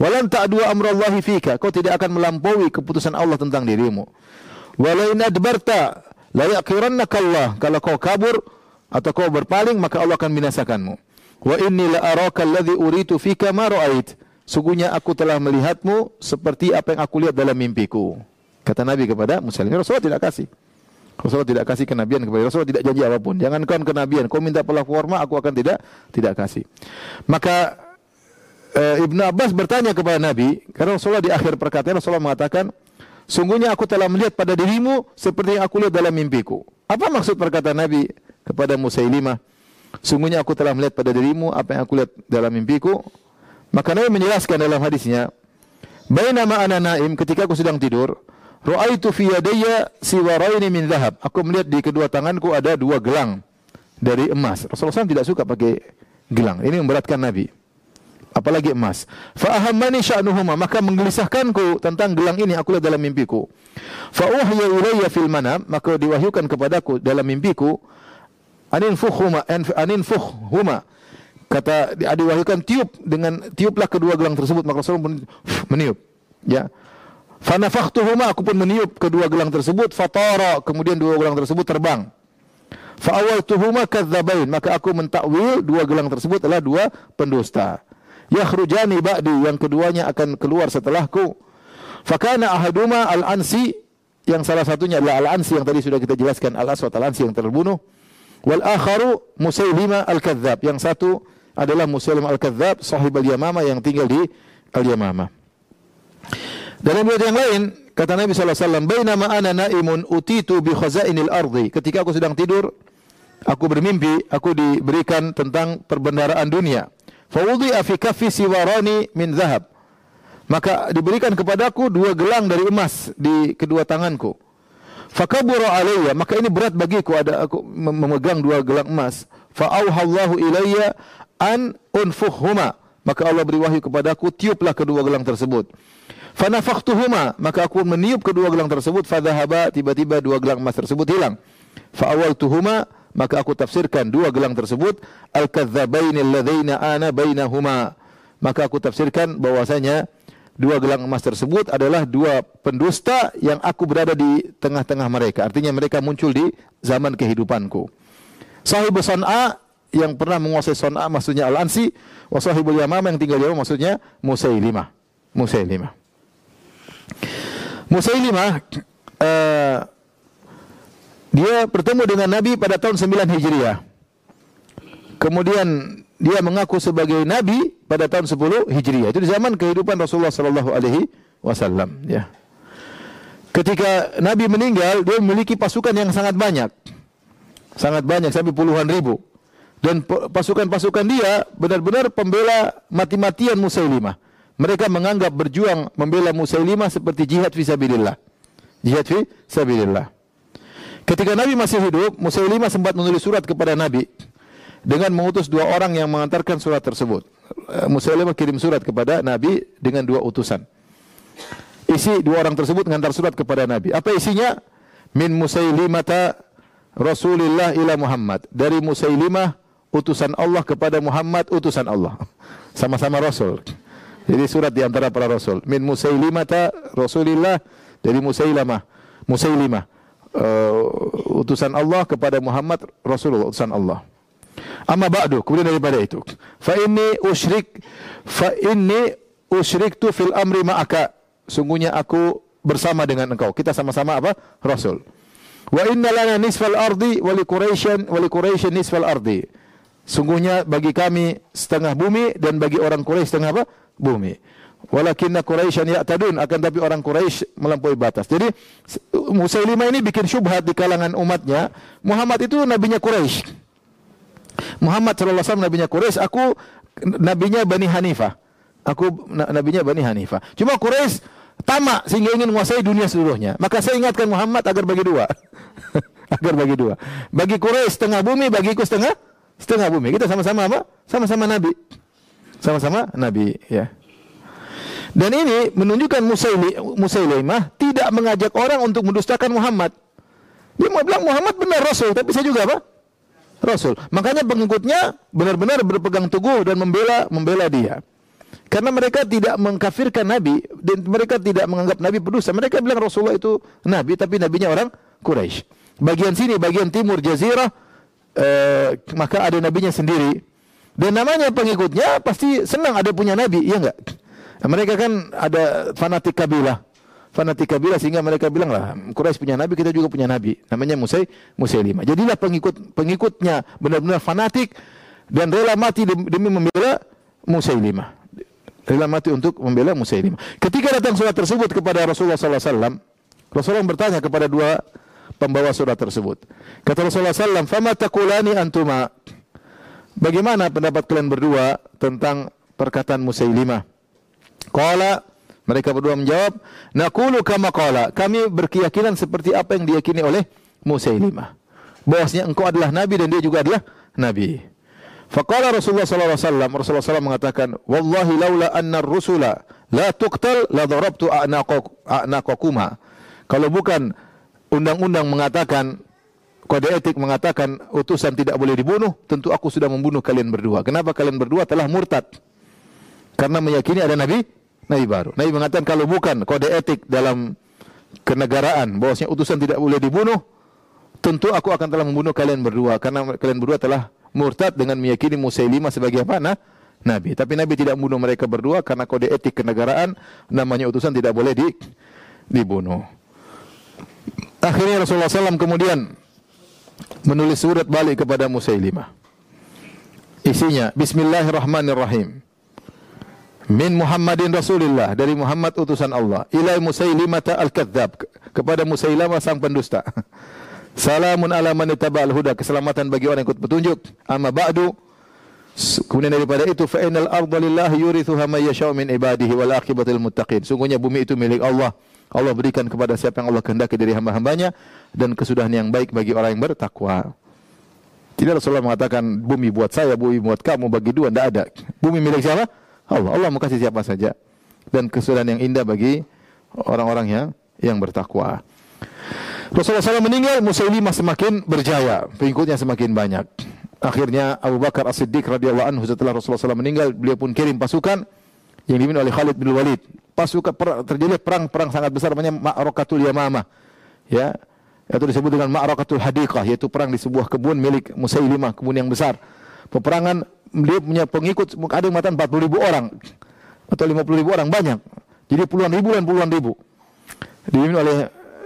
Walan ta'dua amrallahi fika, kau tidak akan melampaui keputusan Allah tentang dirimu. Walain adbarta, la yaqirannaka Allah, kalau kau kabur atau kau berpaling, maka Allah akan binasakanmu. Wa inni la araka alladhi uritu fika ma ra'ait. Sungguhnya aku telah melihatmu seperti apa yang aku lihat dalam mimpiku. Kata Nabi kepada Musailimah, Rasulullah tidak kasih. Rasulullah tidak kasih kenabian kepada Rasulullah tidak janji apa pun. Jangankan kenabian, kau minta pelaku forma aku akan tidak tidak kasih. Maka e, Ibnu Abbas bertanya kepada Nabi, karena Rasulullah di akhir perkataan Rasulullah mengatakan, sungguhnya aku telah melihat pada dirimu seperti yang aku lihat dalam mimpiku. Apa maksud perkataan Nabi kepada Musailimah? Sungguhnya aku telah melihat pada dirimu apa yang aku lihat dalam mimpiku. Maka Nabi menjelaskan dalam hadisnya, Bainama ana naim ketika aku sedang tidur, Ra'aitu fi yadayya siwaraini min dhahab. Aku melihat di kedua tanganku ada dua gelang dari emas. Rasulullah SAW tidak suka pakai gelang. Ini memberatkan Nabi. Apalagi emas. Fa ahammani sya'nuhuma, maka menggelisahkanku tentang gelang ini aku lihat dalam mimpiku. Fa uhya ilayya fil manam, maka diwahyukan kepadaku dalam mimpiku anin fukhuma anin fukhuma. Kata diwahyukan tiup dengan tiuplah kedua gelang tersebut maka Rasulullah (sniffs) meniup. Ya. Fanafakhtuhuma aku pun meniup kedua gelang tersebut fatara kemudian dua gelang tersebut terbang. Fa'awaltuhuma kadzabain maka aku mentakwil dua gelang tersebut adalah dua pendusta. Yakhrujani ba'di yang keduanya akan keluar setelahku. Fakana ahaduma al-ansi yang salah satunya adalah al-ansi yang tadi sudah kita jelaskan al-aswad al-ansi yang terbunuh. Wal akharu Musailima al-kadzab yang satu adalah Musailimah al-kadzab sahib al-yamama yang tinggal di al-yamama. Dalam riwayat yang lain, kata Nabi sallallahu alaihi wasallam, "Bainama ana naimun utitu bi khazainil ardi." Ketika aku sedang tidur, aku bermimpi, aku diberikan tentang perbendaraan dunia. Fa wudi'a fi kaffi siwarani min zahab. Maka diberikan kepadaku dua gelang dari emas di kedua tanganku. Fakabura alayya, maka ini berat bagiku ada aku memegang dua gelang emas. Fa auhallahu ilayya an unfuhuma. Maka Allah beri wahyu kepadaku, tiuplah kedua gelang tersebut. Fanafakhtuhuma, maka aku meniup kedua gelang tersebut, fadhahaba, tiba-tiba dua gelang emas tersebut hilang. Fa'awaltuhuma, maka aku tafsirkan dua gelang tersebut, al-kadzabaini alladzaina ana bainahuma. Maka aku tafsirkan bahwasanya dua gelang emas tersebut adalah dua pendusta yang aku berada di tengah-tengah mereka. Artinya mereka muncul di zaman kehidupanku. Sahib San'a yang pernah menguasai San'a maksudnya Al-Ansi, wa sahibul Yamamah yang tinggal di maksudnya Musailimah. Musailimah. Musailimah uh, dia bertemu dengan Nabi pada tahun 9 Hijriah. Kemudian dia mengaku sebagai nabi pada tahun 10 Hijriah. Itu di zaman kehidupan Rasulullah sallallahu alaihi wasallam, ya. Ketika Nabi meninggal, dia memiliki pasukan yang sangat banyak. Sangat banyak sampai puluhan ribu. Dan pasukan-pasukan dia benar-benar pembela mati-matian Musailimah. Mereka menganggap berjuang membela Musailimah seperti jihad fi sabilillah. Jihad fi sabilillah. Ketika Nabi masih hidup, Musailimah sempat menulis surat kepada Nabi dengan mengutus dua orang yang mengantarkan surat tersebut. Eh, Musailimah kirim surat kepada Nabi dengan dua utusan. Isi dua orang tersebut mengantar surat kepada Nabi. Apa isinya? Min Musailimata Rasulillah ila Muhammad. Dari Musailimah utusan Allah kepada Muhammad utusan Allah. (laughs) Sama-sama Rasul. Jadi surat di antara para rasul. Min Musailimata Rasulillah dari Musailamah. Musailimah uh, utusan Allah kepada Muhammad Rasulullah utusan Allah. Amma ba'du, kemudian daripada itu. Fa inni usyrik fa inni usyriktu fil amri ma'aka. Sungguhnya aku bersama dengan engkau. Kita sama-sama apa? Rasul. Wa inna lana nisfal ardi wa li Quraisyan wa li Quraisyan nisfal ardi. Sungguhnya bagi kami setengah bumi dan bagi orang Quraisy setengah apa? Bumi. Walakinna Quraisyan ya'tadun akan tapi orang Quraisy melampaui batas. Jadi Musailimah ini bikin syubhat di kalangan umatnya. Muhammad itu nabinya Quraisy. Muhammad sallallahu alaihi wasallam nabinya Quraisy, aku nabinya Bani Hanifah. Aku nabinya Bani Hanifah. Cuma Quraisy tamak sehingga ingin menguasai dunia seluruhnya. Maka saya ingatkan Muhammad agar bagi dua. (laughs) agar bagi dua. Bagi Quraisy setengah bumi, bagiku setengah setengah bumi. Kita sama-sama apa? Sama-sama nabi. Sama-sama nabi, ya. Dan ini menunjukkan Musailimah tidak mengajak orang untuk mendustakan Muhammad. Dia mau bilang Muhammad benar Rasul, tapi saya juga apa? Rasul. Makanya pengikutnya benar-benar berpegang teguh dan membela membela dia. Karena mereka tidak mengkafirkan Nabi dan mereka tidak menganggap Nabi berdosa. Mereka bilang Rasulullah itu Nabi, tapi Nabinya orang Quraisy. Bagian sini, bagian timur Jazirah, eh, maka ada Nabinya sendiri. Dan namanya pengikutnya pasti senang ada punya Nabi, iya enggak? Nah, mereka kan ada fanatik kabilah. Fanatik kabilah sehingga mereka bilang lah, Quraisy punya nabi, kita juga punya nabi. Namanya Musai, Musailimah. Jadilah pengikut pengikutnya benar-benar fanatik dan rela mati demi membela Musailimah. Rela mati untuk membela Musailimah. Ketika datang surat tersebut kepada Rasulullah SAW, Rasulullah bertanya kepada dua pembawa surat tersebut. Kata Rasulullah SAW, "Fama takulani antuma?" Bagaimana pendapat kalian berdua tentang perkataan Musailimah? Qala mereka berdua menjawab, "Naqulu kama qala." Kami berkeyakinan seperti apa yang diyakini oleh Musailimah. Bahwasanya engkau adalah nabi dan dia juga adalah nabi. Faqala Rasulullah sallallahu alaihi wasallam, Rasulullah SAW mengatakan, "Wallahi laula anna ar-rusula la tuqtal la darabtu a'naqakuma." Kalau bukan undang-undang mengatakan kode etik mengatakan utusan tidak boleh dibunuh, tentu aku sudah membunuh kalian berdua. Kenapa kalian berdua telah murtad? Karena meyakini ada nabi Nabi baru. Nabi mengatakan kalau bukan kode etik dalam kenegaraan bahwasanya utusan tidak boleh dibunuh, tentu aku akan telah membunuh kalian berdua karena kalian berdua telah murtad dengan meyakini Musailimah sebagai apa? Nah, Nabi. Tapi Nabi tidak membunuh mereka berdua karena kode etik kenegaraan namanya utusan tidak boleh di, dibunuh. Akhirnya Rasulullah SAW kemudian menulis surat balik kepada Musailimah. Isinya Bismillahirrahmanirrahim min Muhammadin Rasulullah dari Muhammad utusan Allah ila Musailimah al-Kadzab kepada Musailimah sang pendusta. (laughs) Salamun ala man ittaba'al huda keselamatan bagi orang yang ikut petunjuk. Amma ba'du Kemudian daripada itu fa innal arda lillahi yurithuha may yasha'u min ibadihi wal aqibatul muttaqin. Sungguhnya bumi itu milik Allah. Allah berikan kepada siapa yang Allah kehendaki dari hamba-hambanya dan kesudahan yang baik bagi orang yang bertakwa. Tidak Rasulullah mengatakan bumi buat saya, bumi buat kamu bagi dua, tidak ada. Bumi milik siapa? Allah. Allah mau kasih siapa saja. Dan kesudahan yang indah bagi orang-orang yang yang bertakwa. Rasulullah SAW meninggal, Musailimah semakin berjaya, pengikutnya semakin banyak. Akhirnya Abu Bakar As-Siddiq radhiyallahu anhu setelah Rasulullah SAW meninggal, beliau pun kirim pasukan yang dipimpin oleh Khalid bin Walid. Pasukan per, terjadi perang-perang sangat besar namanya Ma'rakatul Yamamah. Ya, itu disebut dengan Ma'rakatul Hadiqah, yaitu perang di sebuah kebun milik Musailimah, kebun yang besar. Peperangan dia punya pengikut ada yang mengatakan 40 ribu orang atau 50 ribu orang banyak. Jadi puluhan ribu dan puluhan ribu. Dipimpin oleh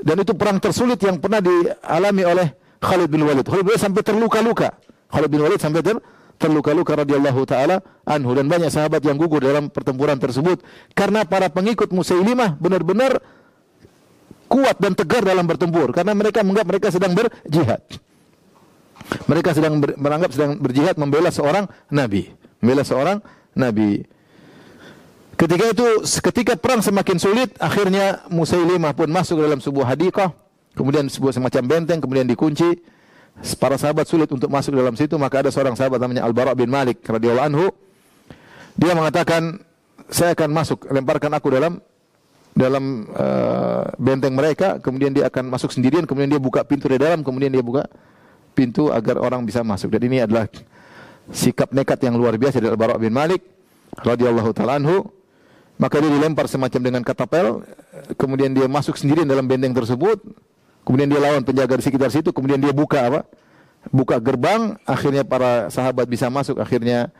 dan itu perang tersulit yang pernah dialami oleh Khalid bin Walid. Khalid bin Walid sampai terluka-luka. Khalid bin Walid sampai ter terluka-luka radhiyallahu taala anhu dan banyak sahabat yang gugur dalam pertempuran tersebut karena para pengikut Musailimah benar-benar kuat dan tegar dalam bertempur karena mereka menganggap mereka sedang berjihad. Mereka sedang ber, menganggap sedang berjihad membela seorang nabi, membela seorang nabi. Ketika itu, ketika perang semakin sulit, akhirnya Musailimah pun masuk dalam sebuah hadikah, kemudian sebuah semacam benteng, kemudian dikunci. Para sahabat sulit untuk masuk dalam situ, maka ada seorang sahabat namanya Al-Bara bin Malik radhiyallahu anhu. Dia mengatakan, saya akan masuk, lemparkan aku dalam dalam uh, benteng mereka, kemudian dia akan masuk sendirian, kemudian dia buka pintu dari dalam, kemudian dia buka pintu agar orang bisa masuk. Dan ini adalah sikap nekat yang luar biasa dari Al-Bara bin Malik radhiyallahu taala anhu. Maka dia dilempar semacam dengan katapel, kemudian dia masuk sendiri dalam benteng tersebut, kemudian dia lawan penjaga di sekitar situ, kemudian dia buka apa? buka gerbang, akhirnya para sahabat bisa masuk, akhirnya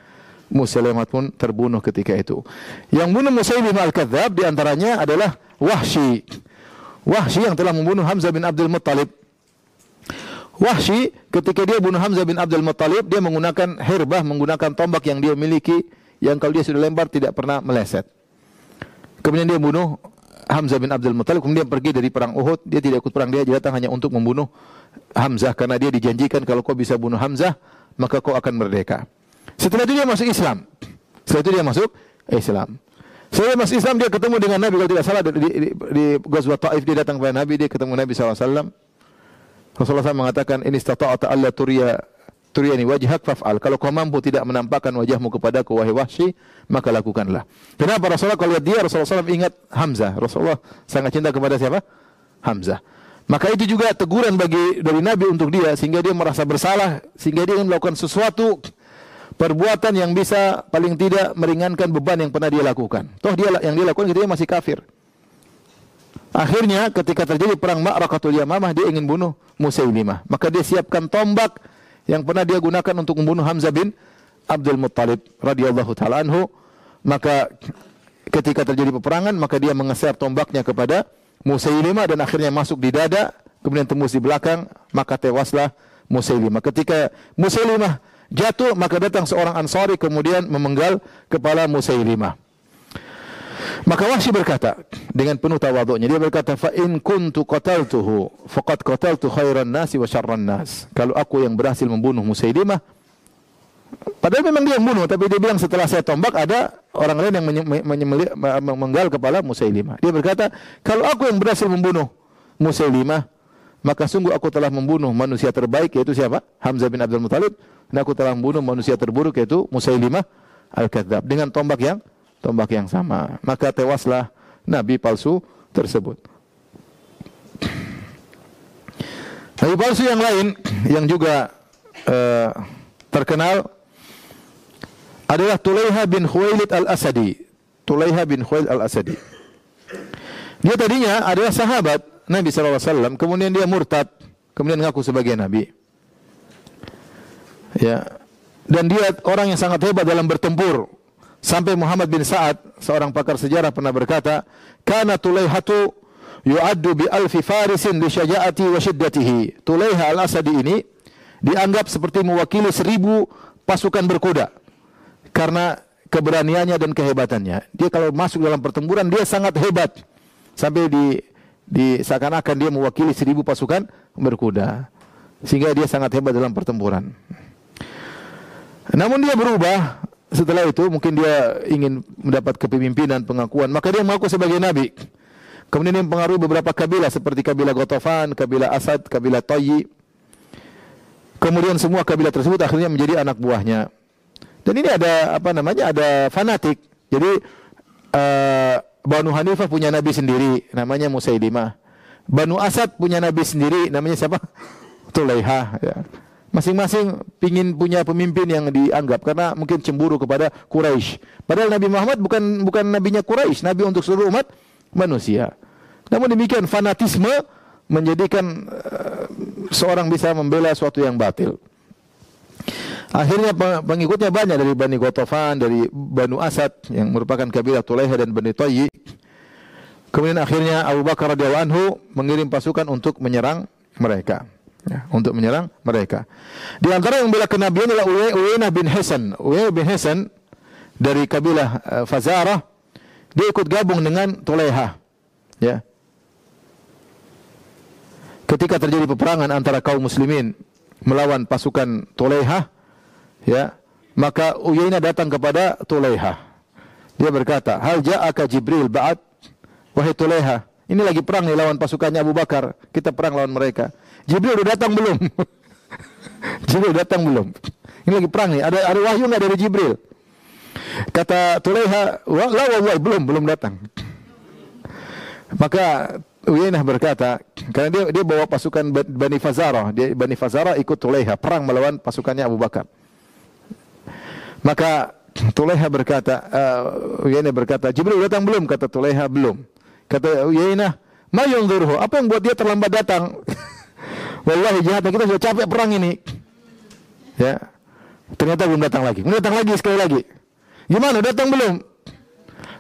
Musailimah pun terbunuh ketika itu. Yang bunuh Musailimah al-Kadzab di antaranya adalah Wahsy. Wahsy yang telah membunuh Hamzah bin Abdul Muttalib. Wahsy ketika dia bunuh Hamzah bin Abdul Muttalib, dia menggunakan herbah, menggunakan tombak yang dia miliki yang kalau dia sudah lempar tidak pernah meleset. Kemudian dia bunuh Hamzah bin Abdul Muttalib, kemudian pergi dari perang Uhud, dia tidak ikut perang, dia datang hanya untuk membunuh Hamzah karena dia dijanjikan kalau kau bisa bunuh Hamzah, maka kau akan merdeka. Setelah itu dia masuk Islam. Setelah itu dia masuk Islam. Setelah dia masuk Islam dia ketemu dengan Nabi kalau tidak salah di, di, di, di Ghazwat Taif dia datang kepada Nabi dia ketemu Nabi SAW. Rasulullah SAW mengatakan ini stata'ata alla turiya turiyani wajhak faf'al. Kalau kau mampu tidak menampakkan wajahmu kepadaku wahai Wahsy, maka lakukanlah. Kenapa Rasulullah kalau lihat dia Rasulullah SAW ingat Hamzah. Rasulullah sangat cinta kepada siapa? Hamzah. Maka itu juga teguran bagi dari Nabi untuk dia sehingga dia merasa bersalah sehingga dia ingin melakukan sesuatu perbuatan yang bisa paling tidak meringankan beban yang pernah dia lakukan. Toh dia yang dia lakukan ketika masih kafir. Akhirnya ketika terjadi perang Ma'rakatul Yamamah dia ingin bunuh Musailimah. Maka dia siapkan tombak yang pernah dia gunakan untuk membunuh Hamzah bin Abdul Muttalib radhiyallahu taala anhu. Maka ketika terjadi peperangan maka dia mengeser tombaknya kepada Musailimah dan akhirnya masuk di dada, kemudian tembus di belakang, maka tewaslah Musailimah. Ketika Musailimah jatuh maka datang seorang Ansari kemudian memenggal kepala Musailimah. Maka Wahsy berkata dengan penuh tawadhu'nya dia berkata fa in kuntu qataltuhu faqad qataltu khairan nasi wa syarran nas. Kalau aku yang berhasil membunuh Musailimah Padahal memang dia yang bunuh, tapi dia bilang setelah saya tombak ada orang lain yang menggal kepala Musailimah. Dia berkata, kalau aku yang berhasil membunuh Musailimah, maka sungguh aku telah membunuh manusia terbaik yaitu siapa? Hamzah bin Abdul Muthalib dan aku telah membunuh manusia terburuk yaitu Musailimah al-Kadzab dengan tombak yang tombak yang sama. Maka tewaslah nabi palsu tersebut. Nabi palsu yang lain yang juga uh, terkenal adalah Tulaiha bin Khuwailid al-Asadi. Tulaiha bin Khuwailid al-Asadi. Dia tadinya adalah sahabat Nabi SAW, kemudian dia murtad, kemudian ngaku sebagai Nabi. Ya. Dan dia orang yang sangat hebat dalam bertempur. Sampai Muhammad bin Sa'ad, seorang pakar sejarah pernah berkata, "Kana Tulaihatu yu'addu bi alfi farisin li syaja'ati wa shiddatihi." Tulaiha al-Asadi ini dianggap seperti mewakili seribu pasukan berkuda karena keberaniannya dan kehebatannya. Dia kalau masuk dalam pertempuran dia sangat hebat sampai di di seakan-akan dia mewakili seribu pasukan berkuda sehingga dia sangat hebat dalam pertempuran. Namun dia berubah setelah itu mungkin dia ingin mendapat kepemimpinan, pengakuan, maka dia mengaku sebagai nabi. Kemudian dia mempengaruhi beberapa kabilah seperti kabilah Gotofan, kabilah Asad, kabilah Toyi. Kemudian semua kabilah tersebut akhirnya menjadi anak buahnya. Dan ini ada apa namanya? Ada fanatik. Jadi uh, Banu Hanifah punya nabi sendiri, namanya Musailimah. Banu Asad punya nabi sendiri, namanya siapa? (laughs) Tulaiha. Ya masing-masing ingin punya pemimpin yang dianggap karena mungkin cemburu kepada Quraisy. Padahal Nabi Muhammad bukan bukan nabinya Quraisy, nabi untuk seluruh umat manusia. Namun demikian fanatisme menjadikan uh, seorang bisa membela suatu yang batil. Akhirnya pengikutnya banyak dari Bani Gotofan, dari Banu Asad yang merupakan kabilah Tulaiha dan Bani Tayyi. Kemudian akhirnya Abu Bakar radhiyallahu anhu mengirim pasukan untuk menyerang mereka ya, untuk menyerang mereka. Di antara yang membela kenabian adalah Uyainah bin Hasan. Uyainah bin Hasan dari kabilah uh, Fazarah dia ikut gabung dengan Tulaiha. Ya. Ketika terjadi peperangan antara kaum muslimin melawan pasukan Tulaiha, ya, maka Uyainah datang kepada Tulaiha. Dia berkata, "Hal ja'aka Jibril ba'd?" Wahai Tulaiha, ini lagi perang nih lawan pasukannya Abu Bakar. Kita perang lawan mereka. Jibril udah datang belum? (laughs) Jibril datang belum? Ini lagi perang nih. Ada ada wahyu nggak dari Jibril? Kata Tulaiha, la wallahi belum belum datang. (laughs) Maka Uyainah berkata, karena dia dia bawa pasukan Bani Fazarah, dia Bani Fazarah ikut Tulaiha perang melawan pasukannya Abu Bakar. Maka Tulaiha berkata, uh, Uyainah berkata, Jibril datang belum? Kata Tulaiha belum. Kata Uyainah, "Ma apa yang buat dia terlambat datang?" (laughs) Wallahi jahatnya kita sudah capek perang ini. Ya. Ternyata belum datang lagi. Kemudian datang lagi sekali lagi. Gimana? Datang belum?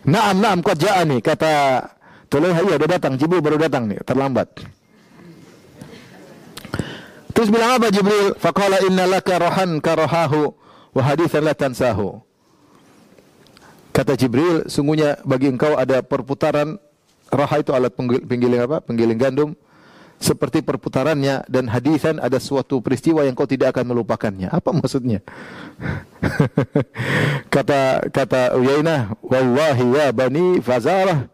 Naam, naam, kau nih kata Tulaiha, iya udah datang, Jibril baru datang nih, terlambat. Terus bilang apa Jibril? Faqala inna laka rohan karohahu wa hadithan la tansahu. Kata Jibril, sungguhnya bagi engkau ada perputaran roha itu alat penggiling apa? Penggiling gandum seperti perputarannya dan hadisan ada suatu peristiwa yang kau tidak akan melupakannya. Apa maksudnya? (laughs) kata kata Uyainah, wallahi ya bani Fazarah,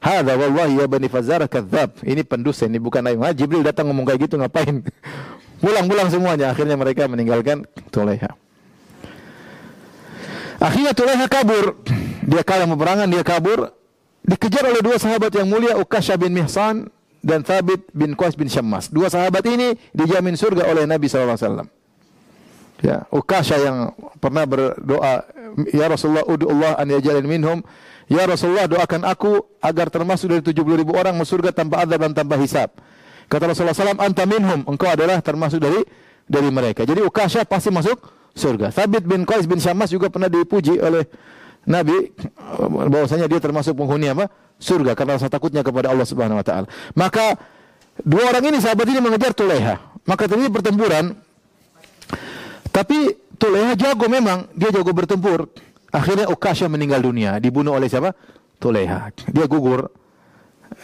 hadza wallahi ya bani Fazarah kadzab. Ini pendusta, ini bukan ayat. Ah, Jibril datang ngomong kayak gitu ngapain? (laughs) Pulang-pulang semuanya. Akhirnya mereka meninggalkan Tulaiha. Akhirnya Tulaiha kabur. Dia kalah peperangan, dia kabur. Dikejar oleh dua sahabat yang mulia, Ukasha bin Mihsan dan Thabit bin Qais bin Syammas. Dua sahabat ini dijamin surga oleh Nabi SAW. Ya, Ukasha yang pernah berdoa, Ya Rasulullah, udu Allah an yajalin minhum. Ya Rasulullah, doakan aku agar termasuk dari 70 ribu orang masuk surga tanpa adab dan tanpa hisab. Kata Rasulullah SAW, anta minhum, engkau adalah termasuk dari dari mereka. Jadi Ukasha pasti masuk surga. Thabit bin Qais bin Syammas juga pernah dipuji oleh Nabi bahwasanya dia termasuk penghuni apa? Surga karena rasa takutnya kepada Allah Subhanahu wa taala. Maka dua orang ini sahabat ini mengejar Tuleha. Maka terjadi pertempuran. Tapi Tuleha jago memang, dia jago bertempur. Akhirnya Ukasha meninggal dunia, dibunuh oleh siapa? Tuleha. Dia gugur,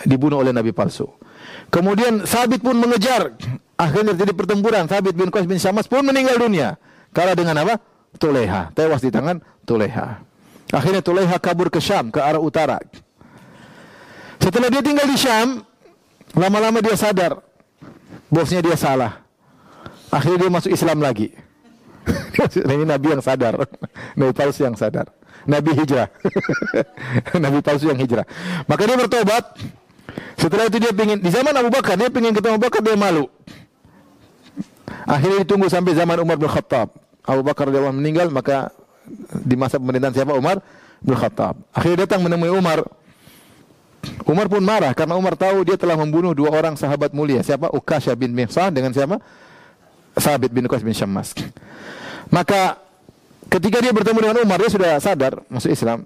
dibunuh oleh Nabi palsu. Kemudian Sabit pun mengejar. Akhirnya terjadi pertempuran. Sabit bin Qais bin Syamas pun meninggal dunia. Kalah dengan apa? Tuleha. Tewas di tangan Tuleha. Akhirnya Tuleha kabur ke Syam, ke arah utara. Setelah dia tinggal di Syam, lama-lama dia sadar bosnya dia salah. Akhirnya dia masuk Islam lagi. (laughs) Ini Nabi yang sadar, Nabi palsu yang sadar, Nabi hijrah, (laughs) Nabi palsu yang hijrah. Maka dia bertobat. Setelah itu dia pingin di zaman Abu Bakar dia pingin ketemu Abu Bakar dia malu. Akhirnya ditunggu sampai zaman Umar bin Khattab. Abu Bakar dia meninggal maka di masa pemerintahan siapa Umar bin Khattab. Akhirnya datang menemui Umar. Umar pun marah karena Umar tahu dia telah membunuh dua orang sahabat mulia. Siapa? Ukasha bin Mihsan dengan siapa? Sabit bin Qais bin Syammas. Maka ketika dia bertemu dengan Umar, dia sudah sadar masuk Islam.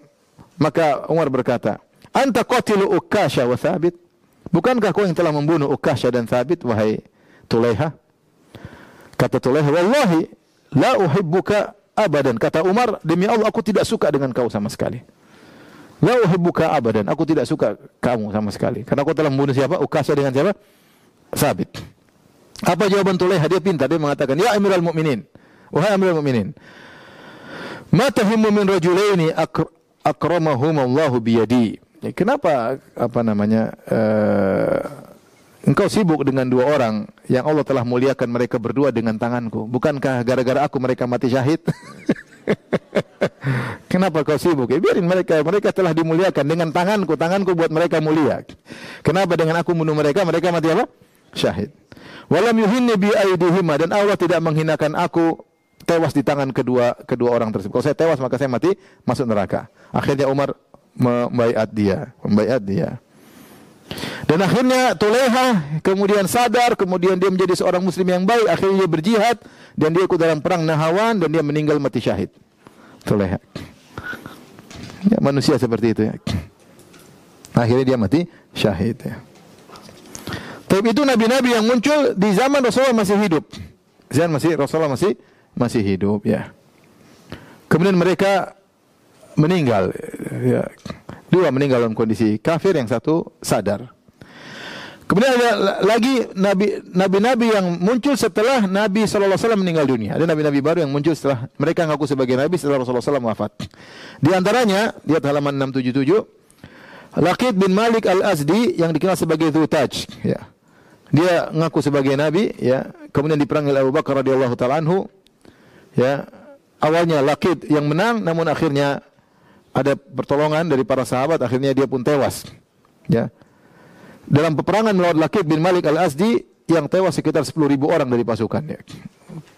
Maka Umar berkata, "Anta qatilu Ukasha wa Sabit?" Bukankah kau yang telah membunuh Ukasha dan Sabit wahai Tulaiha? Kata Tulaiha, "Wallahi la uhibbuka abadan." Kata Umar, "Demi Allah aku tidak suka dengan kau sama sekali." La uhibbuka abadan. Aku tidak suka kamu sama sekali. Karena aku telah membunuh siapa? Ukasa dengan siapa? Sabit. Apa jawaban Tulaiha? Dia pintar. Dia mengatakan, Ya Amirul Mukminin. Wahai Amirul Mukminin. Ma tahimmu min rajulaini akr akramahumullahu biyadi. Ya, kenapa apa namanya uh, engkau sibuk dengan dua orang yang Allah telah muliakan mereka berdua dengan tanganku? Bukankah gara-gara aku mereka mati syahid? (laughs) Kenapa kau sibuk? Ya, biarin mereka. Mereka telah dimuliakan dengan tanganku. Tanganku buat mereka mulia. Kenapa dengan aku bunuh mereka? Mereka mati apa? Syahid. Walam yuhinni bi aidihima dan Allah tidak menghinakan aku tewas di tangan kedua kedua orang tersebut. Kalau saya tewas maka saya mati masuk neraka. Akhirnya Umar membaiat dia, membaiat dia. Dan akhirnya Tuleha kemudian sadar, kemudian dia menjadi seorang muslim yang baik, akhirnya dia berjihad dan dia ikut dalam perang Nahawan dan dia meninggal mati syahid. Tuleha. Ya, manusia seperti itu ya. Akhirnya dia mati syahid ya. Tapi itu nabi-nabi yang muncul di zaman Rasulullah masih hidup. Zaman masih Rasulullah masih masih hidup ya. Kemudian mereka meninggal ya. Dua meninggal dalam kondisi kafir, yang satu sadar. Kemudian ada lagi nabi-nabi yang muncul setelah Nabi SAW meninggal dunia. Ada nabi-nabi baru yang muncul setelah mereka ngaku sebagai nabi setelah Rasulullah SAW wafat. Di antaranya, lihat halaman 677, Laqid bin Malik al-Azdi yang dikenal sebagai Dhutaj. Ya. Dia ngaku sebagai nabi, ya. kemudian diperangi Abu Bakar radhiyallahu taala anhu. Ya. Awalnya Laqid yang menang, namun akhirnya ada pertolongan dari para sahabat, akhirnya dia pun tewas. Ya. Dalam peperangan melawan Lakib bin Malik al-Azdi yang tewas sekitar 10 ribu orang dari pasukannya.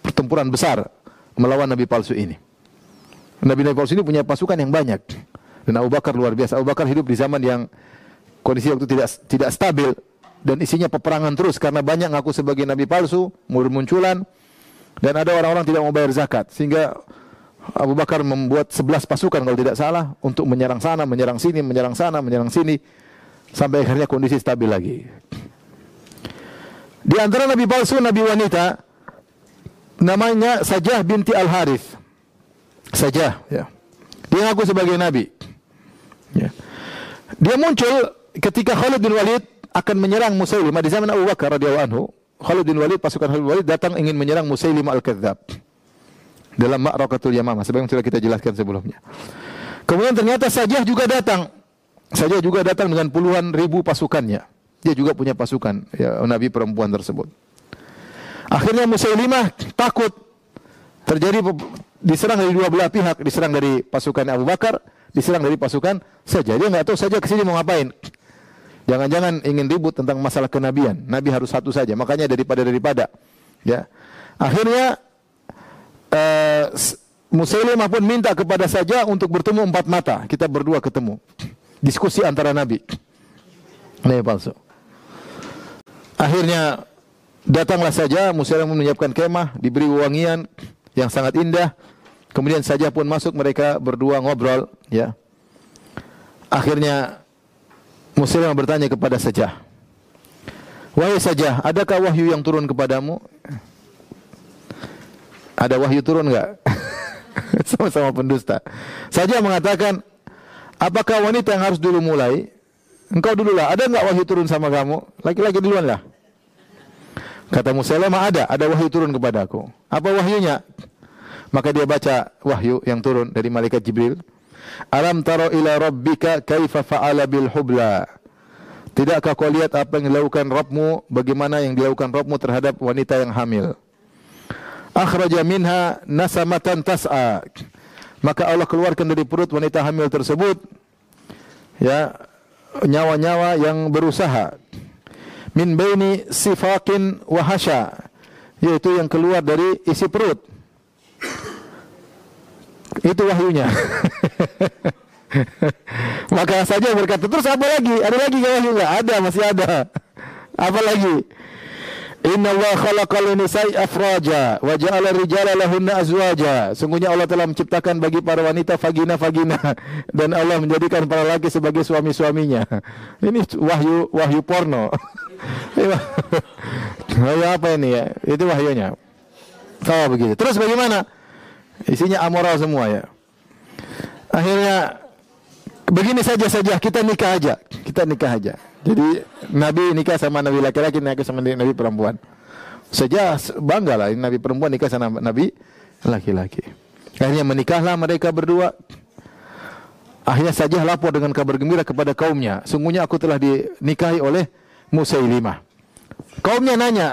Pertempuran besar melawan Nabi palsu ini. Nabi-Nabi palsu ini punya pasukan yang banyak. Dan Abu Bakar luar biasa. Abu Bakar hidup di zaman yang kondisi waktu tidak tidak stabil dan isinya peperangan terus karena banyak ngaku sebagai nabi palsu, munculan. Dan ada orang-orang tidak mau bayar zakat sehingga Abu Bakar membuat 11 pasukan kalau tidak salah untuk menyerang sana, menyerang sini, menyerang sana, menyerang sini sampai akhirnya kondisi stabil lagi. Di antara nabi palsu, nabi wanita namanya Sajah binti Al Harith. Sajah, ya. Dia ngaku sebagai nabi. Ya. Dia muncul ketika Khalid bin Walid akan menyerang Musailimah di zaman Abu Bakar radhiyallahu anhu. Khalid bin Walid pasukan Khalid bin Walid datang ingin menyerang Musailimah al-Kadzab dalam Ma'rakatul Yamamah sebagaimana sudah kita jelaskan sebelumnya. Kemudian ternyata Sajah juga datang. Sajah juga datang dengan puluhan ribu pasukannya. Dia juga punya pasukan ya, Nabi perempuan tersebut. Akhirnya Musailimah takut terjadi diserang dari dua belah pihak, diserang dari pasukan Abu Bakar, diserang dari pasukan Sajah. Dia nggak tahu saja ke sini mau ngapain. Jangan-jangan ingin ribut tentang masalah kenabian. Nabi harus satu saja. Makanya daripada daripada. Ya. Akhirnya uh, Musailimah pun minta kepada saja untuk bertemu empat mata. Kita berdua ketemu. Diskusi antara Nabi. Nabi palsu. Akhirnya datanglah saja Musailimah menyiapkan kemah, diberi wangian yang sangat indah. Kemudian saja pun masuk mereka berdua ngobrol, ya. Akhirnya Musailimah bertanya kepada Sajah. Wahai Sajah, adakah wahyu yang turun kepadamu? Ada wahyu turun enggak? (laughs) Sama-sama pendusta. Saja mengatakan, apakah wanita yang harus dulu mulai? Engkau dulu lah. Ada enggak wahyu turun sama kamu? Laki-laki duluan lah. Kata Musailamah ada, ada wahyu turun kepada aku. Apa wahyunya? Maka dia baca wahyu yang turun dari malaikat Jibril. Alam taro ila rabbika kaifa fa'ala bil hubla. Tidakkah kau lihat apa yang dilakukan Rabbmu, bagaimana yang dilakukan Rabbmu terhadap wanita yang hamil? akhraja minha nasamatan tas'a maka Allah keluarkan dari perut wanita hamil tersebut ya nyawa-nyawa yang berusaha. Min baini sifakin wa hasya yaitu yang keluar dari isi perut. Itu wahyunya. (laughs) Maka saja berkata terus apa lagi? Ada lagi wahyu? Enggak ada masih ada. (laughs) Apa lagi Inna Allah khalaqal nisa'i afraja wa ja'ala rijala lahunna azwaja. Sungguhnya Allah telah menciptakan bagi para wanita vagina-vagina (laughs) dan Allah menjadikan para laki sebagai suami-suaminya. (laughs) Ini wahyu wahyu porno. (laughs) wahyu apa ini ya? Itu wahyunya. Kalau begitu. Terus bagaimana? Isinya amoral semua ya. Akhirnya begini saja saja kita nikah aja. Kita nikah aja. Jadi Nabi nikah sama Nabi laki-laki, nikah sama Nabi perempuan. Saja bangga lah Nabi perempuan nikah sama Nabi laki-laki. Akhirnya menikahlah mereka berdua. Akhirnya saja lapor dengan kabar gembira kepada kaumnya. Sungguhnya aku telah dinikahi oleh Musailimah. Kaumnya nanya,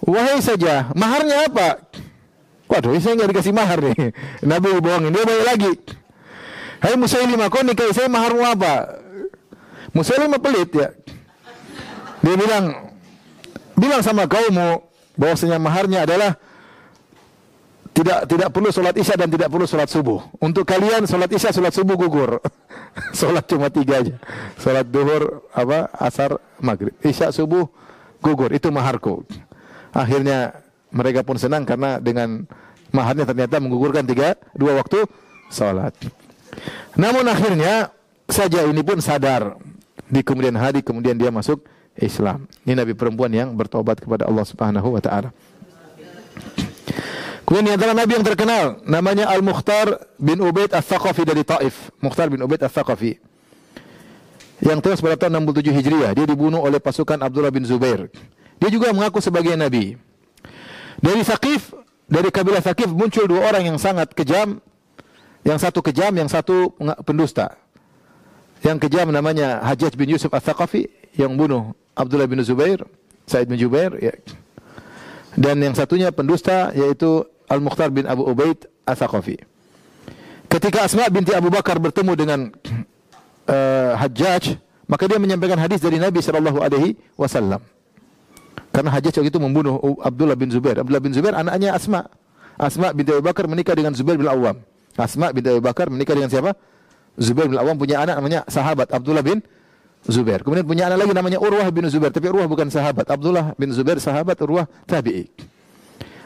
wahai saja, maharnya apa? Waduh, saya nggak dikasih mahar nih. (laughs) Nabi bohongin, dia balik lagi. Hai Musailimah, kau nikahi saya maharmu apa? Musailimah pelit ya. Dia bilang bilang sama kaummu bahwasanya maharnya adalah tidak tidak perlu sholat isya dan tidak perlu sholat subuh. Untuk kalian sholat isya, sholat subuh gugur. (laughs) sholat cuma tiga aja. Sholat duhur, apa, asar, maghrib. Isya, subuh gugur. Itu maharku. Akhirnya mereka pun senang karena dengan maharnya ternyata menggugurkan tiga dua waktu sholat. Namun akhirnya saja ini pun sadar di kemudian hari kemudian dia masuk Islam. Ini nabi perempuan yang bertobat kepada Allah Subhanahu wa taala. Kemudian antara nabi yang terkenal namanya Al-Mukhtar bin Ubaid Al-Thaqafi dari Taif. Mukhtar bin Ubaid Al-Thaqafi. Yang tewas pada tahun 67 Hijriah. Dia dibunuh oleh pasukan Abdullah bin Zubair. Dia juga mengaku sebagai nabi. Dari Saqif, dari kabilah Saqif muncul dua orang yang sangat kejam. Yang satu kejam, yang satu pendusta. Yang kejam namanya Hajjaj bin Yusuf Al-Thaqafi yang bunuh Abdullah bin Zubair, Said bin Jubair ya. Dan yang satunya pendusta yaitu Al-Mukhtar bin Abu Ubaid Al-Thaqafi. Ketika Asma binti Abu Bakar bertemu dengan uh, (clears throat) Hajjaj, maka dia menyampaikan hadis dari Nabi sallallahu alaihi wasallam. Karena Hajjaj waktu itu membunuh Abdullah bin Zubair. Abdullah bin Zubair anaknya Asma. Asma binti Abu Bakar menikah dengan Zubair bin Awam. Asma binti Abu Bakar menikah dengan siapa? Zubair bin Awam punya anak namanya sahabat Abdullah bin Zubair. Kemudian punya anak lagi namanya Urwah bin Zubair, tapi Urwah bukan sahabat. Abdullah bin Zubair sahabat, Urwah tabi'i.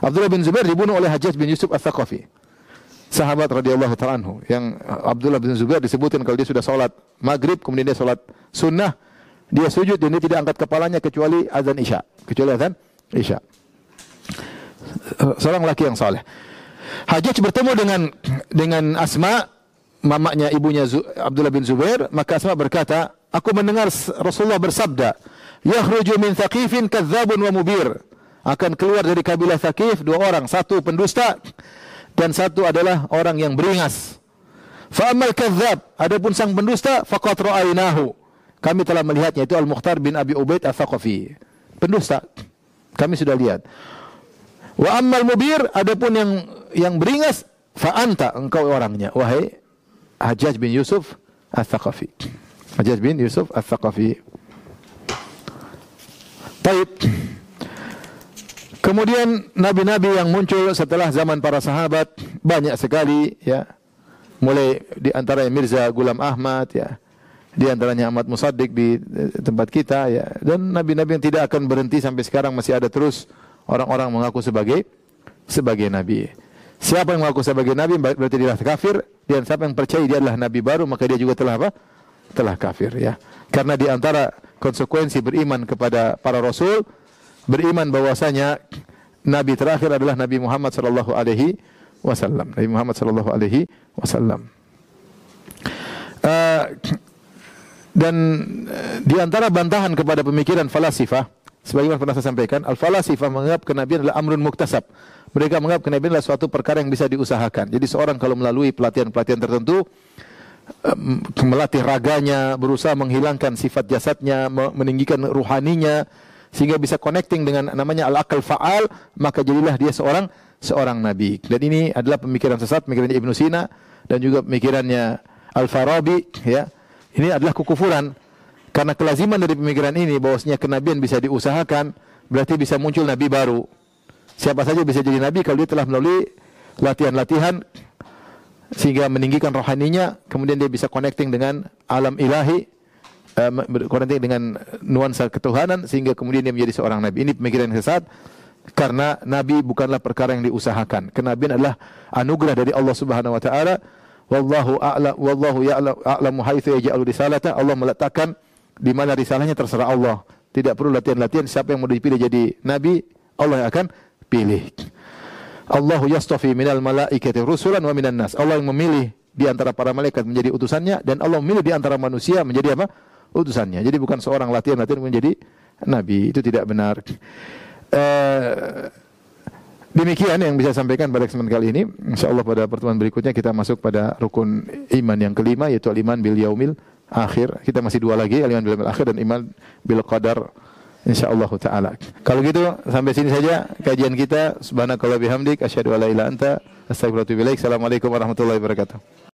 Abdullah bin Zubair dibunuh oleh Hajjaj bin Yusuf Al-Thaqafi. Sahabat radhiyallahu ta'ala anhu yang Abdullah bin Zubair disebutkan kalau dia sudah salat maghrib kemudian dia salat sunnah dia sujud dan dia tidak angkat kepalanya kecuali azan isya kecuali azan isya seorang laki yang saleh Hajjaj bertemu dengan dengan Asma mamanya ibunya Abdullah bin Zubair maka Asma berkata aku mendengar Rasulullah bersabda yakhruju min thaqifin kadzabun wa mubir akan keluar dari kabilah Thaqif dua orang satu pendusta dan satu adalah orang yang beringas. Fa amal kadzab, adapun sang pendusta faqat ra'ainahu. Kami telah melihatnya itu Al-Mukhtar bin Abi Ubaid Al-Thaqafi. Pendusta. Kami sudah lihat. Wa ammal mubir, adapun yang yang beringas fa anta engkau orangnya wahai Hajjaj bin Yusuf Al-Thaqafi. Hajjaj bin Yusuf Al-Thaqafi. Baik. Kemudian nabi-nabi yang muncul setelah zaman para sahabat banyak sekali ya. Mulai di antaranya Mirza Gulam Ahmad ya. Di antaranya Ahmad Musaddiq di tempat kita ya. Dan nabi-nabi yang tidak akan berhenti sampai sekarang masih ada terus orang-orang mengaku sebagai sebagai nabi. Siapa yang mengaku sebagai nabi berarti dia kafir dan siapa yang percaya dia adalah nabi baru maka dia juga telah apa? Telah kafir ya. Karena di antara konsekuensi beriman kepada para rasul beriman bahwasanya nabi terakhir adalah Nabi Muhammad sallallahu alaihi wasallam. Nabi Muhammad sallallahu alaihi wasallam. Uh, dan uh, di antara bantahan kepada pemikiran falasifah sebagaimana pernah saya sampaikan, al-falasifah menganggap kenabian adalah amrun muktasab. Mereka menganggap kenabian adalah suatu perkara yang bisa diusahakan. Jadi seorang kalau melalui pelatihan-pelatihan tertentu melatih raganya, berusaha menghilangkan sifat jasadnya, meninggikan ruhaninya, sehingga bisa connecting dengan namanya al-akal fa'al, maka jadilah dia seorang seorang nabi. Dan ini adalah pemikiran sesat, pemikirannya Ibnu Sina dan juga pemikirannya Al-Farabi ya. Ini adalah kekufuran. Karena kelaziman dari pemikiran ini bahwasanya kenabian bisa diusahakan, berarti bisa muncul nabi baru. Siapa saja bisa jadi nabi kalau dia telah melalui latihan-latihan sehingga meninggikan rohaninya, kemudian dia bisa connecting dengan alam ilahi uh, dengan nuansa ketuhanan sehingga kemudian dia menjadi seorang nabi. Ini pemikiran yang sesat karena nabi bukanlah perkara yang diusahakan. Kenabian adalah anugerah dari Allah Subhanahu wa taala. Wallahu a'lam wallahu ya'lamu haitsu yaj'alu risalata. Allah meletakkan di mana risalahnya terserah Allah. Tidak perlu latihan-latihan siapa yang mau dipilih jadi nabi, Allah yang akan pilih. Allahu yastafi minal malaikati rusulan wa minan nas. Allah yang memilih di antara para malaikat menjadi utusannya dan Allah memilih di antara manusia menjadi apa? utusannya. Jadi bukan seorang latihan-latihan menjadi nabi. Itu tidak benar. Uh, demikian yang bisa sampaikan pada kesempatan kali ini. InsyaAllah pada pertemuan berikutnya kita masuk pada rukun iman yang kelima yaitu iman bil yaumil akhir. Kita masih dua lagi, iman bil akhir dan iman bil qadar insyaallah taala. Kalau gitu sampai sini saja kajian kita. Subhanakallah bihamdik asyhadu an la ilaha anta astaghfiruka wa atubu. Assalamualaikum warahmatullahi wabarakatuh.